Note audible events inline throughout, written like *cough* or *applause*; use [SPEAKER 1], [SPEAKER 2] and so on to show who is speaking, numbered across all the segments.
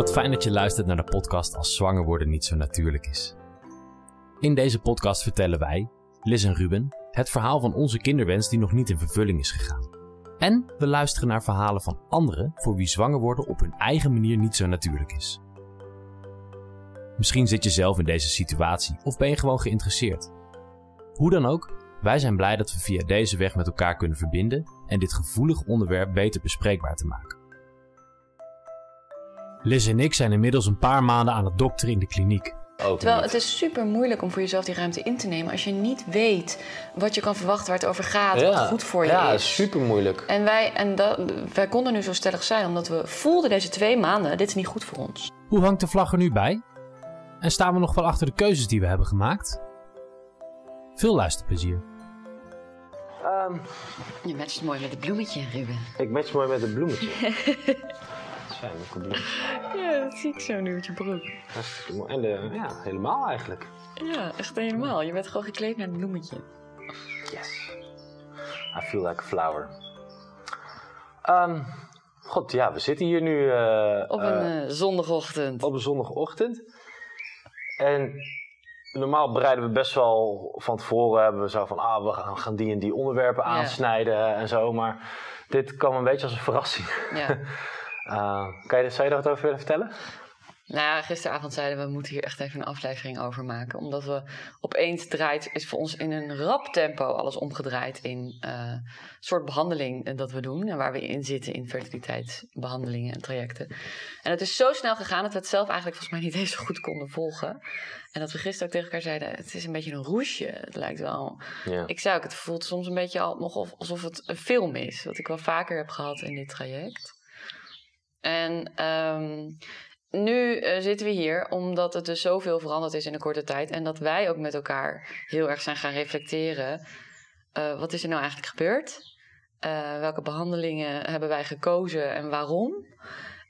[SPEAKER 1] Wat fijn dat je luistert naar de podcast Als zwanger worden niet zo natuurlijk is. In deze podcast vertellen wij, Liz en Ruben, het verhaal van onze kinderwens die nog niet in vervulling is gegaan. En we luisteren naar verhalen van anderen voor wie zwanger worden op hun eigen manier niet zo natuurlijk is. Misschien zit je zelf in deze situatie of ben je gewoon geïnteresseerd. Hoe dan ook, wij zijn blij dat we via deze weg met elkaar kunnen verbinden en dit gevoelig onderwerp beter bespreekbaar te maken. Liz en ik zijn inmiddels een paar maanden aan het dokteren in de kliniek.
[SPEAKER 2] Terwijl het is super moeilijk om voor jezelf die ruimte in te nemen als je niet weet wat je kan verwachten, waar het over gaat, wat goed voor je
[SPEAKER 3] ja,
[SPEAKER 2] is.
[SPEAKER 3] super moeilijk.
[SPEAKER 2] En, wij, en dat, wij konden nu zo stellig zijn omdat we voelden deze twee maanden, dit is niet goed voor ons.
[SPEAKER 1] Hoe hangt de vlag er nu bij? En staan we nog wel achter de keuzes die we hebben gemaakt? Veel luisterplezier.
[SPEAKER 3] Ehm,
[SPEAKER 2] Je matcht mooi met het bloemetje, Ruben.
[SPEAKER 3] ik match mooi met een bloemetje. *laughs* Een.
[SPEAKER 2] Ja, dat zie ik zo nu met je broek.
[SPEAKER 3] Hartstikke mooi. En de, ja, helemaal eigenlijk.
[SPEAKER 2] Ja, echt helemaal. Je bent gewoon gekleed naar het bloemetje.
[SPEAKER 3] Yes. I feel like a flower. Ehm, God, ja, we zitten hier nu eh,
[SPEAKER 2] Op
[SPEAKER 3] eh,
[SPEAKER 2] een eh, zondagochtend.
[SPEAKER 3] op een zondagochtend. En normaal bereiden we best wel van tevoren hebben we zo van, ah, we gaan, gaan die en die onderwerpen aansnijden en zo. Maar dit kwam een beetje als een verrassing.
[SPEAKER 2] Ja. *laughs*
[SPEAKER 3] Eh, kan je, zou je daar wat over willen vertellen?
[SPEAKER 2] Nou ja, gisteravond zeiden we, we moeten hier echt even een aflevering over maken. Omdat we opeens draait, is voor ons in een rap tempo alles omgedraaid in een soort behandeling eh, dat we doen. En waar we in zitten in fertiliteitsbehandelingen en trajecten. En het is zo snel gegaan dat we het zelf eigenlijk volgens mij niet eens zo goed konden volgen. En dat we gisteren ook tegen elkaar zeiden, het is een beetje een roesje. Het lijkt wel...
[SPEAKER 3] Ja.
[SPEAKER 2] Ik zou ook, het voelt soms een beetje al, nog of- alsof het een film is. Wat ik wel vaker heb gehad in dit traject. En ehm, nu eh, zitten we hier omdat het dus zoveel veranderd is in een korte tijd. En dat wij ook met elkaar heel erg zijn gaan reflecteren. Eh, wat is er nou eigenlijk gebeurd? Eh, welke behandelingen hebben wij gekozen en waarom?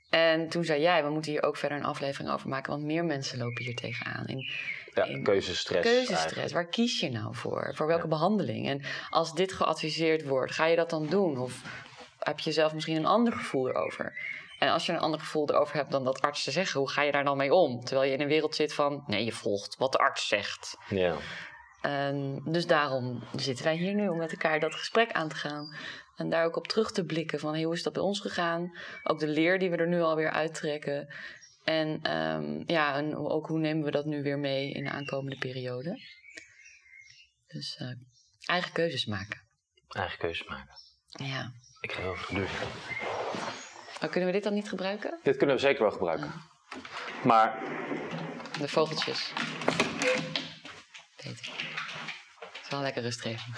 [SPEAKER 2] En toen zei jij, we moeten hier ook verder een aflevering over maken. Want meer mensen lopen hier tegenaan. En
[SPEAKER 3] Ja,
[SPEAKER 2] in-
[SPEAKER 3] keuzestress.
[SPEAKER 2] Keuzestress,
[SPEAKER 3] eigenlijk.
[SPEAKER 2] waar kies je nou voor? Voor welke
[SPEAKER 3] Ja.
[SPEAKER 2] behandeling? En als dit geadviseerd wordt, ga je dat dan doen? Of heb je zelf misschien een ander gevoel erover? En als je een ander gevoel erover hebt dan dat artsen zeggen, hoe ga je daar dan mee om? Terwijl je in een wereld zit van, nee, je volgt wat de arts zegt.
[SPEAKER 3] Ja.
[SPEAKER 2] Dus daarom zitten wij hier nu om met elkaar dat gesprek aan te gaan. En daar ook op terug te blikken van hey, hoe is dat bij ons gegaan? Ook de leer die we er nu alweer uittrekken. En ehm, ja, en ook hoe nemen we dat nu weer mee in de aankomende periode? Dus eh, eigen keuzes maken.
[SPEAKER 3] Eigen keuzes maken.
[SPEAKER 2] Ja.
[SPEAKER 3] Ik ga heel veel geduld.
[SPEAKER 2] Maar kunnen we dit dan niet gebruiken?
[SPEAKER 3] Dit kunnen we zeker wel gebruiken. Maar
[SPEAKER 2] De vogeltjes. Beter. Het is wel lekker rustgevend.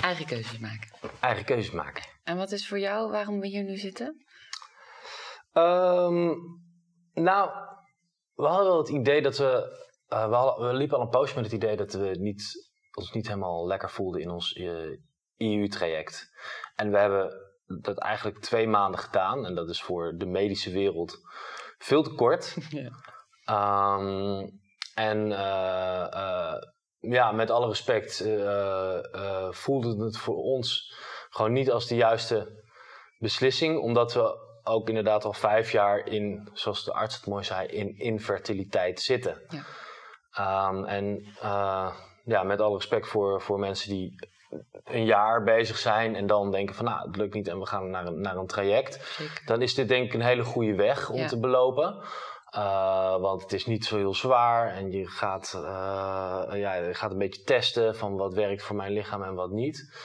[SPEAKER 2] Eigen keuzes maken.
[SPEAKER 3] eigen keuzes maken.
[SPEAKER 2] En wat is voor jou waarom we hier nu zitten?
[SPEAKER 3] Ehm, nou, we hadden wel het idee dat we... eh, we, hadden- we liepen al een poosje met het idee dat we niet, ons niet helemaal lekker voelden in ons EU-traject. En we hebben dat eigenlijk twee maanden gedaan. En dat is voor de medische wereld veel te kort. *laughs*
[SPEAKER 2] Ja.
[SPEAKER 3] Ehm, en eh, eh, ja, met alle respect eh, voelde het voor ons gewoon niet als de juiste beslissing. Omdat we ook inderdaad al vijf jaar in, zoals de arts het mooi zei, in infertiliteit zitten.
[SPEAKER 2] Ja.
[SPEAKER 3] Ehm, en ja, met alle respect voor, voor mensen die een jaar bezig zijn en dan denken van nou, het lukt niet en we gaan naar een, naar een traject
[SPEAKER 2] Zeker.
[SPEAKER 3] dan is dit denk ik een hele goede weg om
[SPEAKER 2] Ja.
[SPEAKER 3] te belopen. Uh, want het is niet zo heel zwaar en je gaat, uh, ja, je gaat een beetje testen van wat werkt voor mijn lichaam en wat niet.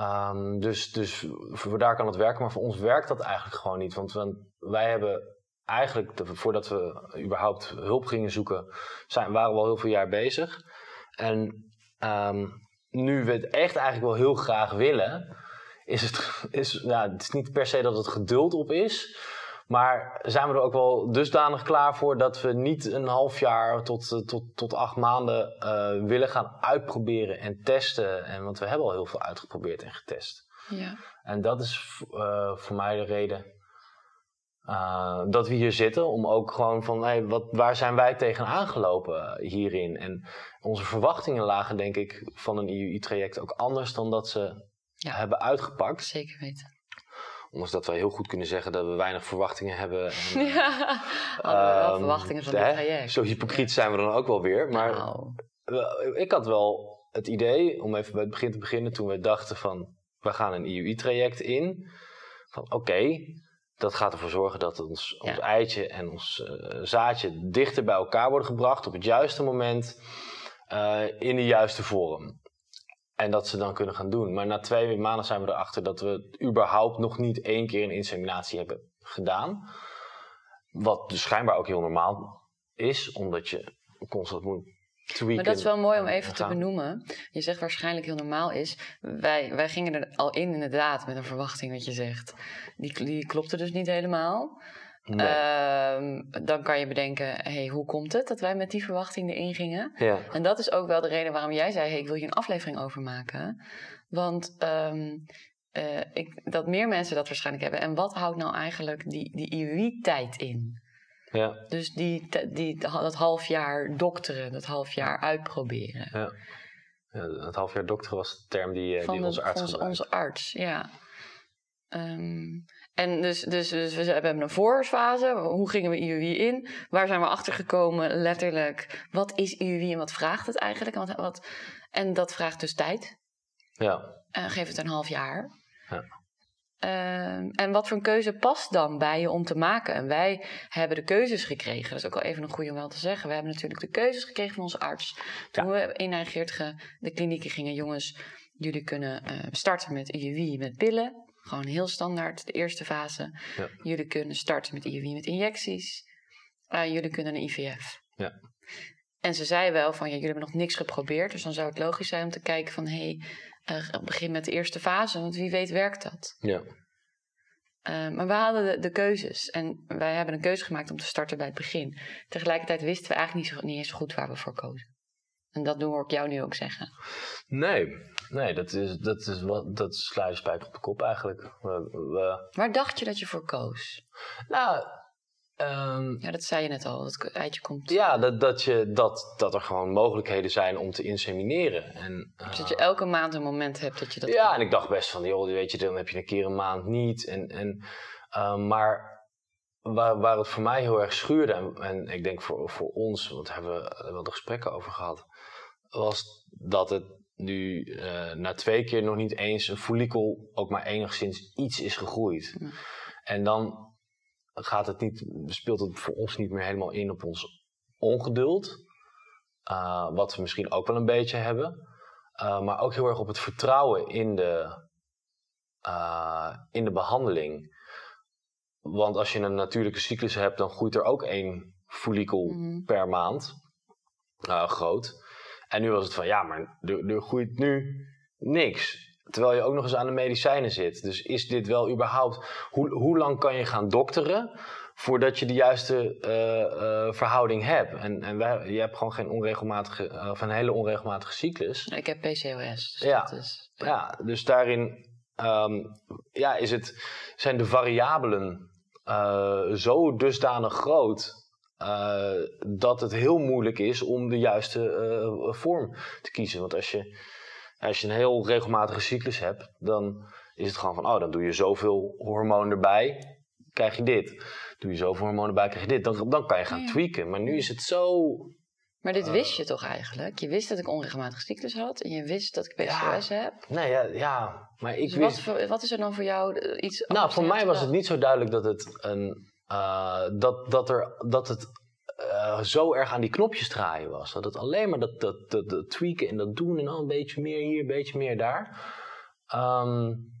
[SPEAKER 3] Um, dus, dus voor daar kan het werken, maar voor ons werkt dat eigenlijk gewoon niet. Want we, wij hebben eigenlijk, de, voordat we überhaupt hulp gingen zoeken, zijn, waren we al heel veel jaar bezig. En um, nu we het echt eigenlijk wel heel graag willen, is het, is, nou, het is niet per se dat het geduld op is. Maar zijn we er ook wel dusdanig klaar voor dat we niet een half jaar tot, tot, tot acht maanden uh, willen gaan uitproberen en testen. En, want we hebben al heel veel uitgeprobeerd en getest.
[SPEAKER 2] Ja.
[SPEAKER 3] En dat is uh, voor mij de reden uh, dat we hier zitten. Om ook gewoon van, hey, wat, waar zijn wij tegen aangelopen hierin? En onze verwachtingen lagen denk ik van een IUI-traject ook anders dan dat ze
[SPEAKER 2] Ja.
[SPEAKER 3] hebben uitgepakt.
[SPEAKER 2] Zeker weten.
[SPEAKER 3] Ondanks dat wij heel goed kunnen zeggen dat we weinig verwachtingen hebben. En, *laughs*
[SPEAKER 2] Ja, hadden we wel
[SPEAKER 3] ehm,
[SPEAKER 2] verwachtingen van dit
[SPEAKER 3] hè,
[SPEAKER 2] traject.
[SPEAKER 3] Zo hypocriet zijn we dan ook wel weer. Maar
[SPEAKER 2] Nou,
[SPEAKER 3] ik had wel het idee, om even bij het begin te beginnen, toen we dachten van we gaan een IUI-traject in. Van oké, dat gaat ervoor zorgen dat ons, ons eitje en ons eh, zaadje dichter bij elkaar worden gebracht op het juiste moment, eh, in de juiste vorm. En dat ze dan kunnen gaan doen. Maar na twee maanden zijn we erachter dat we überhaupt nog niet één keer een inseminatie hebben gedaan. Wat dus schijnbaar ook heel normaal is, omdat je constant moet tweaken.
[SPEAKER 2] maar dat is wel mooi om
[SPEAKER 3] en
[SPEAKER 2] even te benoemen. Je zegt waarschijnlijk heel normaal is. Wij, wij gingen er al in inderdaad met een verwachting wat je zegt. Die, die klopte dus niet helemaal.
[SPEAKER 3] Nee.
[SPEAKER 2] Ehm, dan kan je bedenken, hey, hoe komt het dat wij met die verwachting erin gingen?
[SPEAKER 3] ja.
[SPEAKER 2] En dat is ook wel de reden waarom jij zei: hey, ik wil hier een aflevering over maken. Want ehm, eh, ik, dat meer mensen dat waarschijnlijk hebben. En wat houdt nou eigenlijk die, die IUI-tijd in?
[SPEAKER 3] Ja.
[SPEAKER 2] Dus die, die, dat half jaar dokteren, dat half jaar uitproberen.
[SPEAKER 3] Ja, het half jaar dokter was de term die, eh,
[SPEAKER 2] Van
[SPEAKER 3] die onze arts gebruikte.
[SPEAKER 2] onze arts, ja. Ehm, en dus, dus, dus we hebben een voorfase. Hoe gingen we IUI in? Waar zijn we achter gekomen? Letterlijk, wat is IUI en wat vraagt het eigenlijk? En, wat, wat, en dat vraagt dus tijd.
[SPEAKER 3] Ja,
[SPEAKER 2] Uh, geef het een half jaar.
[SPEAKER 3] Ja.
[SPEAKER 2] Ehm, en wat voor een keuze past dan bij je om te maken? En wij hebben de keuzes gekregen. Dat is ook wel even een goede om wel te zeggen. We hebben natuurlijk de keuzes gekregen van onze arts. Toen we in Nijgeertge de klinieken gingen. Jongens, jullie kunnen eh, starten met IUI met pillen. Gewoon heel standaard, de eerste fase.
[SPEAKER 3] Ja.
[SPEAKER 2] Jullie kunnen starten met IUI met injecties. Eh, jullie kunnen een IVF.
[SPEAKER 3] Ja.
[SPEAKER 2] En ze zei wel van, ja, jullie hebben nog niks geprobeerd. Dus dan zou het logisch zijn om te kijken van... hé, hey, eh, begin met de eerste fase, want wie weet werkt dat.
[SPEAKER 3] ja.
[SPEAKER 2] Eh, maar we hadden de, de keuzes. En wij hebben een keuze gemaakt om te starten bij het begin. Tegelijkertijd wisten we eigenlijk niet, zo, niet eens goed waar we voor kozen. En dat doen we ik jou nu ook zeggen.
[SPEAKER 3] Nee, nee dat, is, dat, is wat, dat spijker op de kop eigenlijk. We, we-
[SPEAKER 2] Waar dacht je dat je voor koos?
[SPEAKER 3] nou, ehm,
[SPEAKER 2] Ja, dat zei je net al. Dat eitje komt.
[SPEAKER 3] ja, dat, dat, je, dat, dat er gewoon mogelijkheden zijn om te insemineren. En, eh,
[SPEAKER 2] Dus dat je elke maand een moment hebt dat je dat
[SPEAKER 3] ja,
[SPEAKER 2] kan.
[SPEAKER 3] en ik dacht best van, joh, weet je, dan heb je een keer een maand niet. En, en, eh, maar waar, waar het voor mij heel erg schuurde, en, en ik denk voor, voor ons, want daar hebben we wel de gesprekken over gehad, was dat het nu eh, na twee keer nog niet eens een follikel ook maar enigszins iets is gegroeid. En dan gaat het niet, speelt het voor ons niet meer helemaal in op ons ongeduld. eh, wat we misschien ook wel een beetje hebben. Uh, maar ook heel erg op het vertrouwen in de, uh, in de behandeling. Want als je een natuurlijke cyclus hebt, dan groeit er ook één follikel
[SPEAKER 2] Mhm.
[SPEAKER 3] per maand groot. En nu was het van ja, maar er, er groeit nu niks. Terwijl je ook nog eens aan de medicijnen zit. Dus is dit wel überhaupt. Hoe, hoe lang kan je gaan dokteren voordat je de juiste uh, uh, verhouding hebt? En, en wij, je hebt gewoon geen onregelmatige, uh, of een hele onregelmatige cyclus.
[SPEAKER 2] Ik heb PCOS. Dus
[SPEAKER 3] ja.
[SPEAKER 2] dat is,
[SPEAKER 3] ja, dus daarin um, ja, is het, zijn de variabelen uh, zo dusdanig groot. Dat het heel moeilijk is om de juiste vorm te kiezen. Want als je, als je een heel regelmatige cyclus hebt, dan is het gewoon van: oh, dan doe je zoveel hormoon erbij, krijg je dit. Doe je zoveel hormoon erbij, krijg je dit. Dan, dan kan je gaan
[SPEAKER 2] Ja.
[SPEAKER 3] tweaken. Maar nu is het zo.
[SPEAKER 2] Maar dit wist je toch eigenlijk? Je wist dat ik onregelmatige cyclus had en je wist dat ik PCOS heb.
[SPEAKER 3] Nee, ja, ja maar ik
[SPEAKER 2] Dus
[SPEAKER 3] wist.
[SPEAKER 2] wat, wat is er dan voor jou eh, iets
[SPEAKER 3] Nou, voor mij was het niet zo duidelijk dat het een. uh, dat, dat, er, dat het uh, zo erg aan die knopjes draaien was. Dat het alleen maar dat, dat, dat, dat tweaken en dat doen en dan een beetje meer hier, een beetje meer daar. Um,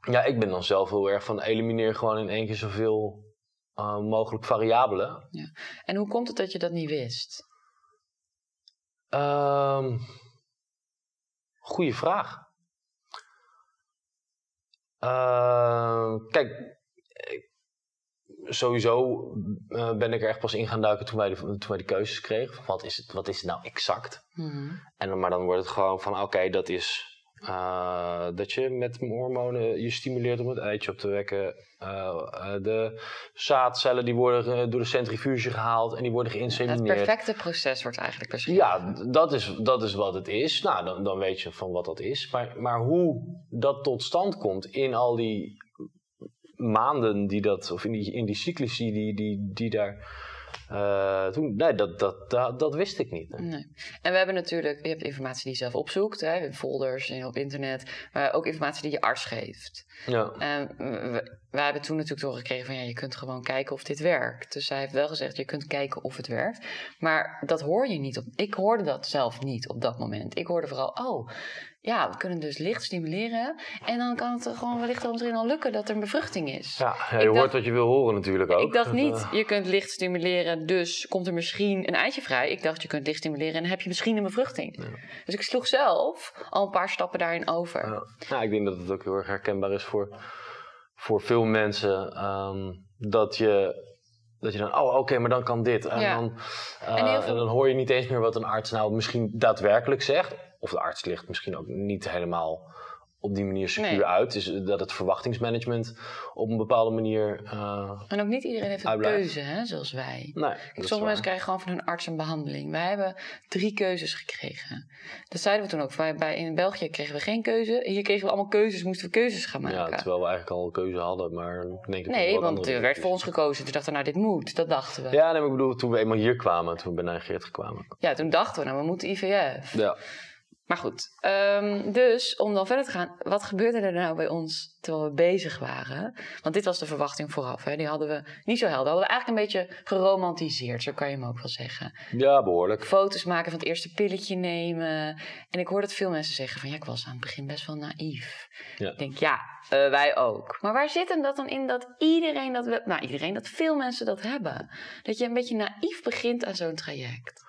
[SPEAKER 3] ja, ik ben dan zelf heel erg van elimineer gewoon in één keer zoveel uh, mogelijk variabelen.
[SPEAKER 2] gedacht? En hoe komt het dat je dat niet wist?
[SPEAKER 3] Um, goeie vraag. Uh, kijk, sowieso uh, ben ik er echt pas in gaan duiken toen wij de, toen wij de keuzes kregen. Wat is het, wat is het nou exact?
[SPEAKER 2] Mm-hmm.
[SPEAKER 3] En, maar dan wordt het gewoon van, oké, okay, dat is uh, dat je met hormonen je stimuleert om het eitje op te wekken. Uh, de zaadcellen die worden door de centrifuge gehaald en die worden geïnsemineerd.
[SPEAKER 2] Het perfecte proces wordt eigenlijk beschreven.
[SPEAKER 3] Ja, dat is, dat is wat het is. Nou, dan, dan weet je van wat dat is. Maar, maar hoe dat tot stand komt in al die maanden die dat, of in die, in die cyclusi die, die, die daar uh, toen, nee, dat, dat, dat, dat, wist ik niet.
[SPEAKER 2] Nee. En we hebben natuurlijk, je hebt informatie die je zelf opzoekt, hè, in folders en op internet, maar ook informatie die je arts geeft. Ja. En we, we hebben toen natuurlijk doorgekregen van ja, je kunt gewoon kijken of dit werkt. Dus hij heeft wel gezegd, je kunt kijken of het werkt. Maar dat hoor je niet. Op, ik hoorde dat zelf niet op dat moment. Ik hoorde vooral, oh, ja, we kunnen dus licht stimuleren. En dan kan het gewoon wellicht al misschien al lukken dat er een bevruchting is.
[SPEAKER 3] Ja, je hoort wat je wil horen natuurlijk ook.
[SPEAKER 2] Ik dacht niet, eh, je kunt licht stimuleren, dus komt er misschien een eitje vrij. Ik dacht, je kunt licht stimuleren en dan heb je misschien een bevruchting. Dus ik sloeg zelf al een paar stappen daarin over.
[SPEAKER 3] Ja. Nou, ik denk dat het ook heel erg herkenbaar is voor, voor veel mensen. Ehm, dat je dat je dan, oh oké, maar dan kan dit. En, dan, en, eh, en, dan hoor je niet eens meer wat een arts nou misschien daadwerkelijk zegt of de arts ligt misschien ook niet helemaal op die manier secuur uit. Dus dat het verwachtingsmanagement op een bepaalde manier. Uh,
[SPEAKER 2] en ook niet iedereen heeft een keuze, hè, zoals wij.
[SPEAKER 3] Nee,
[SPEAKER 2] Sommige mensen krijgen gewoon van hun arts een behandeling. Wij hebben drie keuzes gekregen. Dat zeiden we toen ook. Wij, bij, in België kregen we geen keuze. Hier kregen we allemaal keuzes, moesten we keuzes gaan maken.
[SPEAKER 3] Ja, terwijl we eigenlijk al een keuze hadden. Maar ik denk
[SPEAKER 2] nee, want er werd voor ons gekozen. Toen dachten we, nou, dit moet. Dat dachten we.
[SPEAKER 3] Ja, nee, ik bedoel, toen we eenmaal hier kwamen, toen we bij Nijgeert kwamen.
[SPEAKER 2] Ja, toen dachten we, nou, we moeten IVF. Ja. Maar goed, um, dus om dan verder te gaan, wat gebeurde er nou bij ons terwijl we bezig waren? Want dit was de verwachting vooraf, hè? die hadden we niet zo helder. Hadden we eigenlijk een beetje geromantiseerd, zo kan je hem ook wel zeggen.
[SPEAKER 3] Ja, behoorlijk.
[SPEAKER 2] Foto's maken van het eerste pilletje nemen. En ik hoorde dat veel mensen zeggen van, ja, ik was aan het begin best wel naïef. Ja. Ik denk, ja, uh, wij ook. Maar waar zit hem dat dan in dat iedereen dat, nou iedereen, dat veel mensen dat hebben? Dat je een beetje naïef begint aan zo'n traject.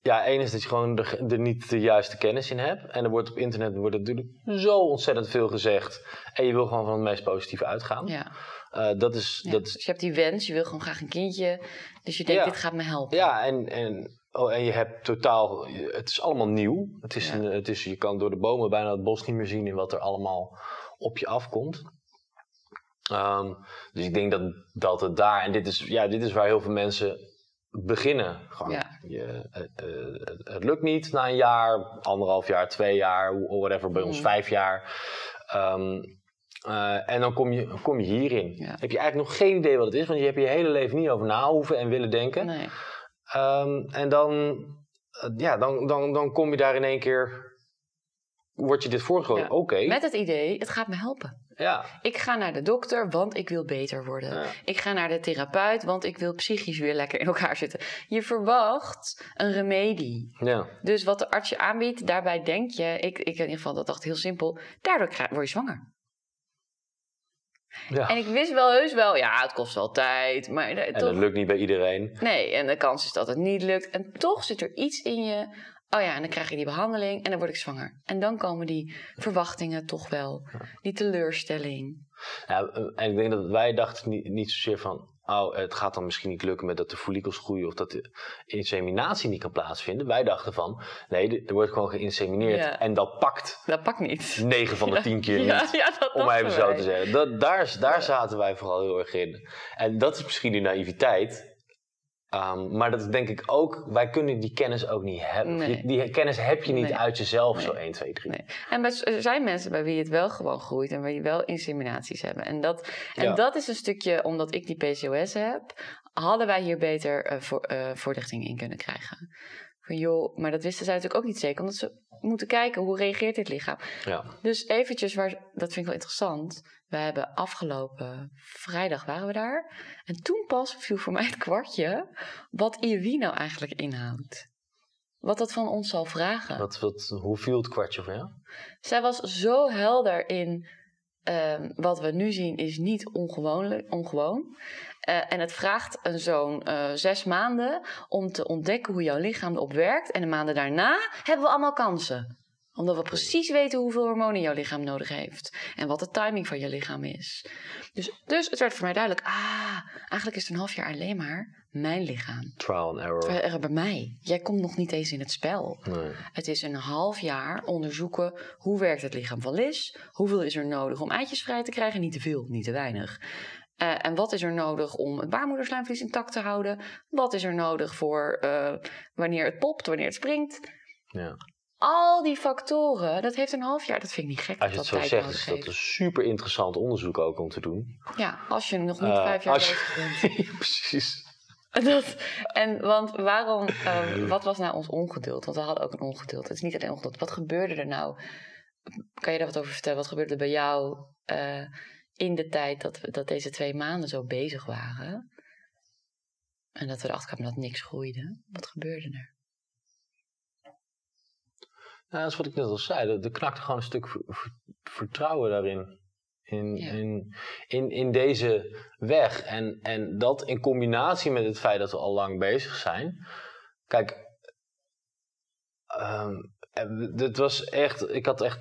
[SPEAKER 3] Ja, één is dat je gewoon er, niet de juiste kennis in hebt. En er wordt op internet wordt natuurlijk zo ontzettend veel gezegd. En je wil gewoon van het meest positieve uitgaan. Ja. Uh, dat is, dat is...
[SPEAKER 2] Dus je hebt die wens, je wil gewoon graag een kindje. Dus je denkt, dit gaat me helpen.
[SPEAKER 3] Ja, en, en, oh, en je hebt totaal... Het is allemaal nieuw. Het is een, het is, je kan door de bomen bijna het bos niet meer zien... in wat er allemaal op je afkomt. Um, dus ik denk dat, dat het daar... En dit is, ja, dit is waar heel veel mensen beginnen. Gewoon, je, uh, het lukt niet na een jaar, anderhalf jaar, twee jaar, whatever, bij ons mm. vijf jaar. Um, uh, en dan kom je, kom je hierin. Heb je eigenlijk nog geen idee wat het is, want je hebt je hele leven niet over na hoeven en willen denken. Nee. Um, en dan, ja, dan, dan, dan kom je daar in één keer, word je dit voorgehouden. Oké.
[SPEAKER 2] Met het idee, het gaat me helpen. Ja. Ik ga naar de dokter, want ik wil beter worden. Ik ga naar de therapeut, want ik wil psychisch weer lekker in elkaar zitten. Je verwacht een remedie. Ja. Dus wat de arts je aanbiedt, daarbij denk je, ik, ik in ieder geval dat dacht heel simpel, daardoor word je zwanger. Ja. En ik wist wel heus wel, ja, het kost wel tijd. Maar
[SPEAKER 3] en toch, dat lukt niet bij iedereen.
[SPEAKER 2] Nee, en de kans is dat het niet lukt. En toch zit er iets in je Oh ja, en dan krijg je die behandeling en dan word ik zwanger. En dan komen die verwachtingen toch wel. Die teleurstelling.
[SPEAKER 3] Ja, en ik denk dat wij dachten niet, niet zozeer van... Oh, het gaat dan misschien niet lukken met dat de follicels groeien... of dat de inseminatie niet kan plaatsvinden. Wij dachten van, nee, er wordt gewoon geïnsemineerd. En dat pakt.
[SPEAKER 2] Dat pakt niet.
[SPEAKER 3] 9 van de 10 keer niet. Dat om even zo te zeggen. Dat, daar daar zaten wij vooral heel erg in. En dat is misschien die naïviteit Um, maar dat denk ik ook, wij kunnen die kennis ook niet hebben. Die kennis heb je niet uit jezelf zo 1, 2, 3.
[SPEAKER 2] En er zijn mensen bij wie het wel gewoon groeit en waar je wel inseminaties hebben. En dat, en dat is een stukje, omdat ik die PCOS heb, hadden wij hier beter uh, voor, uh, voorlichting in kunnen krijgen. Van joh, maar dat wisten zij natuurlijk ook niet zeker, omdat ze moeten kijken hoe reageert dit lichaam. Ja. Dus eventjes, waar, dat vind ik wel interessant. We hebben afgelopen vrijdag waren we daar. En toen pas viel voor mij het kwartje wat IUI nou eigenlijk inhoudt. Wat dat van ons zal vragen.
[SPEAKER 3] Wat, wat, hoe viel het kwartje voor jou?
[SPEAKER 2] Zij was zo helder in uh, wat we nu zien is niet ongewoon. ongewoon. Uh, en het vraagt een zo'n uh, zes maanden om te ontdekken hoe jouw lichaam erop werkt. En de maanden daarna hebben we allemaal kansen omdat we precies weten hoeveel hormonen jouw lichaam nodig heeft. En wat de timing van je lichaam is. Dus, dus het werd voor mij duidelijk. Ah, eigenlijk is het een half jaar alleen maar mijn lichaam.
[SPEAKER 3] Trial and error.
[SPEAKER 2] Bij mij. Jij komt nog niet eens in het spel. Nee. Het is een half jaar onderzoeken hoe werkt het lichaam van Liz. Hoeveel is er nodig om eitjes vrij te krijgen? Niet te veel, niet te weinig. Uh, en wat is er nodig om het baarmoederslijmvlies intact te houden? Wat is er nodig voor uh, wanneer het popt, wanneer het springt? Ja. Al die factoren, dat heeft een half jaar. Dat vind ik niet gek.
[SPEAKER 3] Als je
[SPEAKER 2] dat
[SPEAKER 3] het zo zegt, is dat een super interessant onderzoek ook om te doen.
[SPEAKER 2] Ja, als je nog niet
[SPEAKER 3] Eh,
[SPEAKER 2] vijf jaar
[SPEAKER 3] je-
[SPEAKER 2] bent. *laughs*
[SPEAKER 3] Ja, Precies. *laughs*
[SPEAKER 2] Dat, en want waarom, ehm, *laughs* wat was nou ons ongeduld? Want we hadden ook een ongeduld. Het is niet alleen ongeduld. Wat gebeurde er nou? Kan je daar wat over vertellen? Wat gebeurde er bij jou eh, in de tijd dat, we, dat deze twee maanden zo bezig waren? En dat we erachter kwamen dat niks groeide. Wat gebeurde er?
[SPEAKER 3] Nou, dat is wat ik net al zei. Er, knakte gewoon een stuk ver- ver- vertrouwen daarin. In,
[SPEAKER 2] Ja.
[SPEAKER 3] in, in, in deze weg. En, en dat in combinatie met het feit dat we al lang bezig zijn. Kijk, ehm, dit was echt. Ik had echt.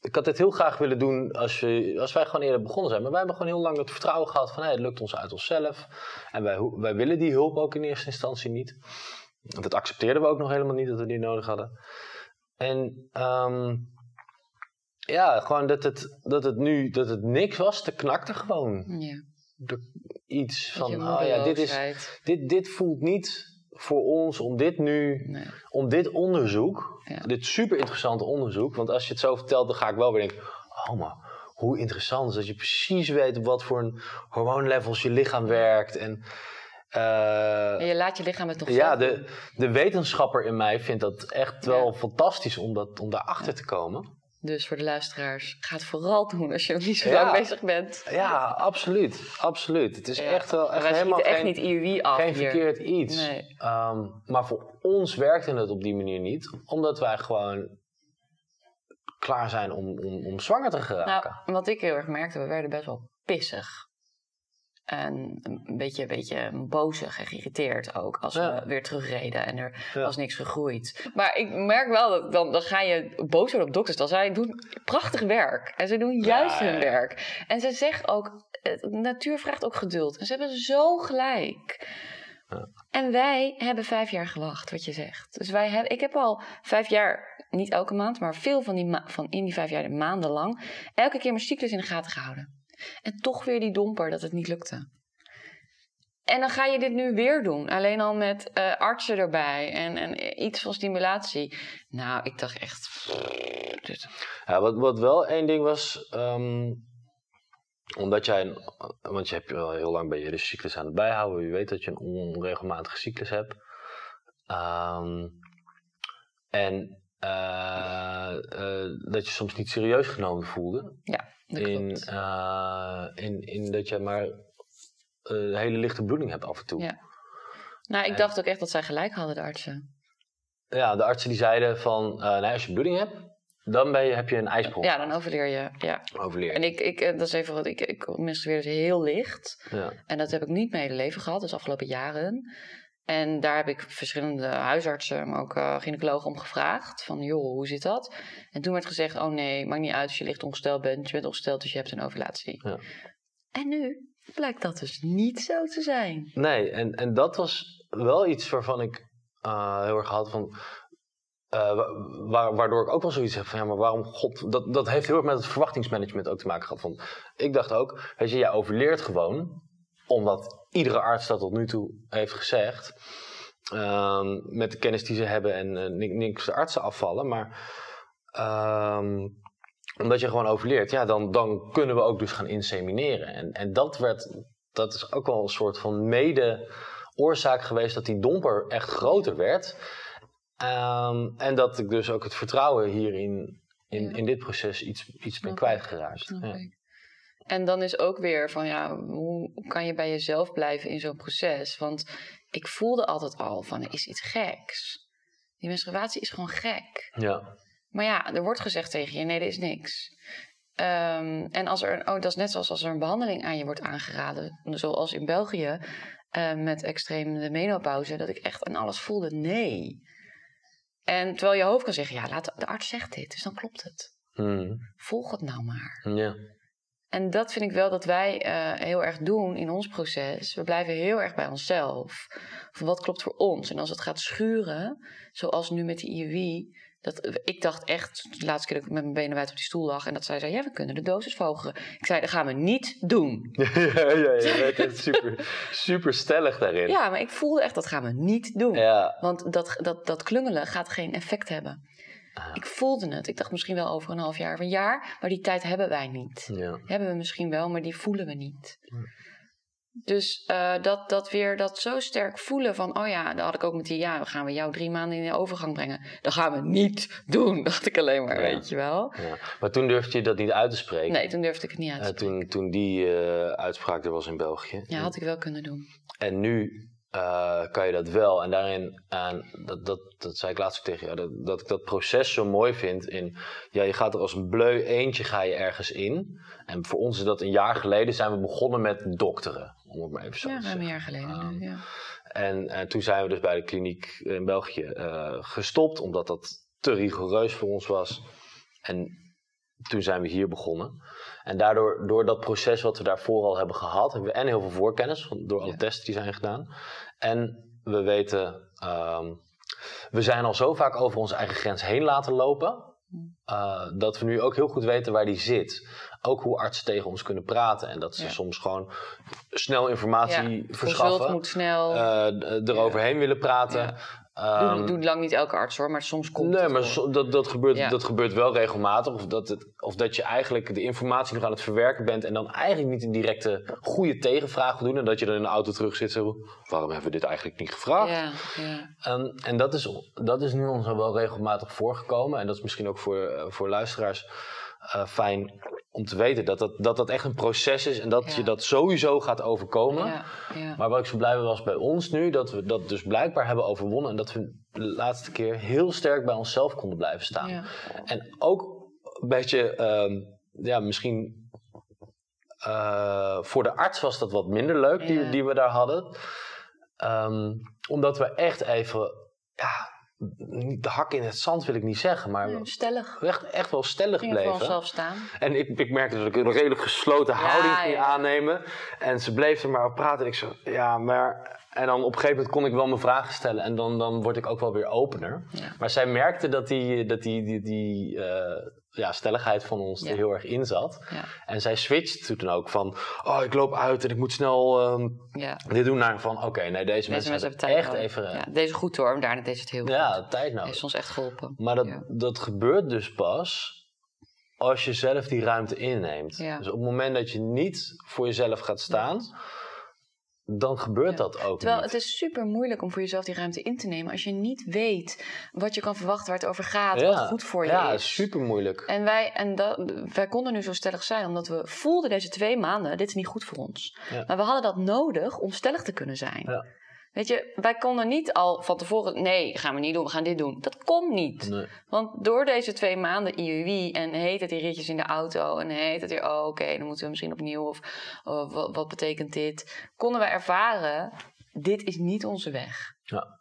[SPEAKER 3] Ik had dit heel graag willen doen als, we, als wij gewoon eerder begonnen zijn. Maar wij hebben gewoon heel lang het vertrouwen gehad van hey, het lukt ons uit onszelf. En wij, wij willen die hulp ook in eerste instantie niet. Want dat accepteerden we ook nog helemaal niet dat we die nodig hadden. En ehm, ja, gewoon dat het, dat het nu dat het niks was, te knakte gewoon
[SPEAKER 2] Ja,
[SPEAKER 3] de- iets van, oh ja, dit, is, dit, dit voelt niet voor ons om dit nu,
[SPEAKER 2] Nee.
[SPEAKER 3] om dit onderzoek,
[SPEAKER 2] Ja.
[SPEAKER 3] dit super interessante onderzoek, want als je het zo vertelt, dan ga ik wel weer denken, oh maar hoe interessant is dat je precies weet op wat voor een hormoonlevels je lichaam werkt en eh,
[SPEAKER 2] En je laat je lichaam het nog
[SPEAKER 3] ja, de, de wetenschapper in mij vindt dat echt wel
[SPEAKER 2] Ja.
[SPEAKER 3] fantastisch om, dat, om daarachter te komen.
[SPEAKER 2] Dus voor de luisteraars, ga het vooral doen als je nog niet zo
[SPEAKER 3] Ja.
[SPEAKER 2] lang bezig bent.
[SPEAKER 3] Ja, absoluut. Absoluut. Het is echt wel echt helemaal
[SPEAKER 2] echt
[SPEAKER 3] geen,
[SPEAKER 2] niet IUI af
[SPEAKER 3] geen
[SPEAKER 2] hier.
[SPEAKER 3] verkeerd iets.
[SPEAKER 2] Nee.
[SPEAKER 3] Ehm, maar voor ons werkte het op die manier niet, omdat wij gewoon klaar zijn om, om, om zwanger te geraken.
[SPEAKER 2] Nou, wat ik heel erg merkte, we werden best wel pissig. En een beetje, een beetje bozig en geïrriteerd ook. Als
[SPEAKER 3] Ja.
[SPEAKER 2] we weer terugreden en er
[SPEAKER 3] Ja.
[SPEAKER 2] was niks gegroeid. Maar ik merk wel dat dan, dan ga je boos worden op dokters. Dan zij doen prachtig werk. En ze doen juist
[SPEAKER 3] Ja,
[SPEAKER 2] hun werk. En ze zeggen ook, natuur vraagt ook geduld. En ze hebben zo gelijk. En wij hebben vijf jaar gewacht, wat je zegt. Dus wij hebben, ik heb al vijf jaar, niet elke maand, maar veel van, die ma- van in die vijf jaar maandenlang, elke keer mijn cyclus in de gaten gehouden. En toch weer die domper dat het niet lukte. En dan ga je dit nu weer doen. Alleen al met eh, artsen erbij en, en iets van stimulatie. Nou, ik dacht echt.
[SPEAKER 3] Ja, wat, wel één ding was, ehm, omdat jij, een- want je hebt wel heel lang ben je de cyclus aan het bijhouden, je weet dat je een onregelmatige cyclus hebt. Ehm, en eh, eh, dat je soms niet serieus genomen voelde.
[SPEAKER 2] Ja, dat
[SPEAKER 3] in,
[SPEAKER 2] klopt.
[SPEAKER 3] eh, in, in dat je maar eh, hele lichte bloeding hebt af en toe.
[SPEAKER 2] Ja. Nou, ik
[SPEAKER 3] en-
[SPEAKER 2] dacht ook echt dat zij gelijk hadden, de artsen.
[SPEAKER 3] Ja, de artsen die zeiden van, eh, nee, als je bloeding hebt, dan ben je, heb je een ijsprong.
[SPEAKER 2] Ja, dan overleer je. Ja.
[SPEAKER 3] overleer.
[SPEAKER 2] En ik, ik, eh, dat is even wat ik, ik menstrueer dus heel licht.
[SPEAKER 3] ja.
[SPEAKER 2] En dat heb ik niet mijn hele leven gehad, dus afgelopen jaren. En daar heb ik verschillende huisartsen, maar ook eh, gynaecologen om gevraagd. Van, joh, hoe zit dat? En toen werd gezegd, oh nee, maakt niet uit als je licht ongesteld bent. Je bent ongesteld, dus je hebt een ovulatie.
[SPEAKER 3] Ja.
[SPEAKER 2] En nu blijkt dat dus niet zo te zijn.
[SPEAKER 3] Nee, en, en dat was wel iets waarvan ik eh, heel erg had van. wa- waardoor ik ook wel zoiets heb van ja, maar waarom God. Dat, dat heeft heel erg met het verwachtingsmanagement ook te maken gehad. Van, ik dacht ook, weet je, jij overleert gewoon, omdat iedere arts dat tot nu toe heeft gezegd. ehm, met de kennis die ze hebben en eh, ni- niks de artsen afvallen. Maar ehm, omdat je gewoon overleert, ja, dan, dan kunnen we ook dus gaan insemineren. En, en dat werd, dat is ook wel een soort van mede oorzaak geweest dat die domper echt groter werd. Ehm, en dat ik dus ook het vertrouwen hierin, in,
[SPEAKER 2] Ja.
[SPEAKER 3] in dit proces, iets, iets ben kwijtgeraakt.
[SPEAKER 2] Snap
[SPEAKER 3] Ja.
[SPEAKER 2] ik. En dan is ook weer van ja, hoe kan je bij jezelf blijven in zo'n proces? Want ik voelde altijd al van er is iets geks. Die menstruatie is gewoon gek.
[SPEAKER 3] Ja.
[SPEAKER 2] Maar ja, er wordt gezegd tegen je: nee, er is niks. Ehm, en als er, een- oh, dat is net zoals als er een behandeling aan je wordt aangeraden, zoals in België eh, met extreme menopauze, dat ik echt aan alles voelde: nee. En terwijl je hoofd kan zeggen: ja, laat, de arts zegt dit, dus dan klopt het.
[SPEAKER 3] Hmm.
[SPEAKER 2] Volg het nou maar.
[SPEAKER 3] ja.
[SPEAKER 2] En dat vind ik wel dat wij eh, heel erg doen in ons proces. We blijven heel erg bij onszelf. Van wat klopt voor ons? En als het gaat schuren, zoals nu met die IUI. Dat, ik dacht echt, de laatste keer dat ik met mijn benen wijd op die stoel lag... en dat zij zei, ja, we kunnen de dosis verhogen. Ik zei, dat gaan we niet doen. *laughs*
[SPEAKER 3] ja, ja, je bent echt super, super stellig daarin.
[SPEAKER 2] Ja, maar ik voelde echt, dat gaan we niet doen.
[SPEAKER 3] Ja.
[SPEAKER 2] Want dat, dat, dat klungelen gaat geen effect hebben. Ik voelde het. Ik dacht misschien wel over een half jaar of een jaar, maar die tijd hebben wij niet.
[SPEAKER 3] Ja.
[SPEAKER 2] Hebben we misschien wel, maar die voelen we niet. Dus eh, dat, dat weer dat zo sterk voelen van, oh ja, dat had ik ook met die, ja, dan gaan we jou drie maanden in de overgang brengen. Dat gaan we niet doen, *laughs* dacht ik alleen maar,
[SPEAKER 3] Ja.
[SPEAKER 2] weet je wel.
[SPEAKER 3] Ja. Maar toen durfde je dat niet uit te spreken.
[SPEAKER 2] Nee, toen durfde ik het niet uit
[SPEAKER 3] Eh,
[SPEAKER 2] te spreken.
[SPEAKER 3] toen, toen die eh, uitspraak er was in België.
[SPEAKER 2] Ja, had ik wel kunnen doen.
[SPEAKER 3] En nu eh, kan je dat wel. En daarin, en dat, dat, dat zei ik laatst ook tegen jou, dat, dat ik dat proces zo mooi vind. In, ja, je gaat er als een bleu eentje ga je ergens in. En voor ons is dat een jaar geleden zijn we begonnen met dokteren. Om het maar even zo
[SPEAKER 2] Ja,
[SPEAKER 3] te
[SPEAKER 2] ruim een
[SPEAKER 3] zeggen.
[SPEAKER 2] jaar geleden nu, ja.
[SPEAKER 3] En toen zijn we dus bij de kliniek in België eh, gestopt, omdat dat te rigoureus voor ons was. En toen zijn we hier begonnen. En daardoor, door dat proces wat we daarvoor al hebben gehad, hebben we en heel veel voorkennis door alle
[SPEAKER 2] Ja.
[SPEAKER 3] testen die zijn gedaan. En we weten, ehm, we zijn al zo vaak over onze eigen grens heen laten lopen. eh, dat we nu ook heel goed weten waar die zit. Ook hoe artsen tegen ons kunnen praten. En dat ze
[SPEAKER 2] Ja.
[SPEAKER 3] soms gewoon snel informatie
[SPEAKER 2] Ja,
[SPEAKER 3] verschaffen.
[SPEAKER 2] Moet snel.
[SPEAKER 3] eh, eroverheen willen praten.
[SPEAKER 2] Ja.
[SPEAKER 3] Ehm,
[SPEAKER 2] doet, doet lang niet elke arts hoor, maar soms komt
[SPEAKER 3] nee,
[SPEAKER 2] het
[SPEAKER 3] maar
[SPEAKER 2] wel.
[SPEAKER 3] so- dat, dat, gebeurt,
[SPEAKER 2] Ja.
[SPEAKER 3] dat gebeurt wel regelmatig. Of dat, het, of dat je eigenlijk de informatie nog aan het verwerken bent. En dan eigenlijk niet een directe goede tegenvraag wil doen. En dat je dan in de auto terug zit. Zo, waarom hebben we dit eigenlijk niet gevraagd?
[SPEAKER 2] Ja, ja.
[SPEAKER 3] En dat is, dat is nu ons al wel regelmatig voorgekomen. En dat is misschien ook voor, eh, voor luisteraars eh, fijn om te weten. Dat dat, dat dat echt een proces is. En dat
[SPEAKER 2] Ja.
[SPEAKER 3] je dat sowieso gaat overkomen.
[SPEAKER 2] ja, ja.
[SPEAKER 3] Maar wat ik zo blij was bij ons nu, dat we dat dus blijkbaar hebben overwonnen. En dat we de laatste keer heel sterk bij onszelf konden blijven staan. En ook een beetje, ehm, ja, misschien eh, voor de arts was dat wat minder leuk, die, die we daar hadden. Ehm, omdat we echt even, ja, niet de hak in het zand wil ik niet zeggen, maar
[SPEAKER 2] stellig.
[SPEAKER 3] echt, echt wel stellig bleven.
[SPEAKER 2] onszelf staan.
[SPEAKER 3] En ik, ik merkte dat ik een redelijk gesloten
[SPEAKER 2] Ja,
[SPEAKER 3] houding ging
[SPEAKER 2] ja.
[SPEAKER 3] aannemen. En ze bleef er maar op praten. En ik zo, ja, maar... En dan op een gegeven moment kon ik wel mijn vragen stellen. En dan, dan word ik ook wel weer opener.
[SPEAKER 2] Ja.
[SPEAKER 3] Maar zij merkte dat die, dat die, die, die eh, ja, stelligheid van ons
[SPEAKER 2] Ja.
[SPEAKER 3] er heel erg in zat.
[SPEAKER 2] Ja.
[SPEAKER 3] En zij switchte toen ook van... Oh, ik loop uit en ik moet snel ehm,
[SPEAKER 2] Ja.
[SPEAKER 3] dit doen. Naar van, oké, nee, deze,
[SPEAKER 2] Deze
[SPEAKER 3] mensen
[SPEAKER 2] mensen
[SPEAKER 3] hebben
[SPEAKER 2] tijd
[SPEAKER 3] echt
[SPEAKER 2] nodig.
[SPEAKER 3] even...
[SPEAKER 2] Ja, deze goed hoor, maar daarna deze het heel
[SPEAKER 3] Ja,
[SPEAKER 2] goed.
[SPEAKER 3] tijd nodig.
[SPEAKER 2] Heeft ons echt geholpen.
[SPEAKER 3] Maar dat,
[SPEAKER 2] Ja.
[SPEAKER 3] dat gebeurt dus pas als je zelf die ruimte inneemt.
[SPEAKER 2] Ja.
[SPEAKER 3] Dus op het moment dat je niet voor jezelf gaat staan, dan gebeurt
[SPEAKER 2] Ja.
[SPEAKER 3] dat ook
[SPEAKER 2] Terwijl
[SPEAKER 3] niet.
[SPEAKER 2] het is super moeilijk om voor jezelf die ruimte in te nemen als je niet weet wat je kan verwachten, waar het over gaat, wat goed voor je
[SPEAKER 3] ja,
[SPEAKER 2] is.
[SPEAKER 3] super moeilijk.
[SPEAKER 2] En, wij, en dat, wij konden nu zo stellig zijn, omdat we voelden deze twee maanden, dit is niet goed voor ons.
[SPEAKER 3] Ja.
[SPEAKER 2] Maar we hadden dat nodig om stellig te kunnen zijn.
[SPEAKER 3] Ja.
[SPEAKER 2] Weet je, wij konden niet al van tevoren, nee, gaan we niet doen, we gaan dit doen. Dat kon niet.
[SPEAKER 3] Nee.
[SPEAKER 2] Want door deze twee maanden IUI en heet het die ritjes in de auto en heet het weer, oh oké, dan moeten we misschien opnieuw of oh, wat, wat betekent dit? Konden we ervaren, dit is niet onze weg.
[SPEAKER 3] Ja.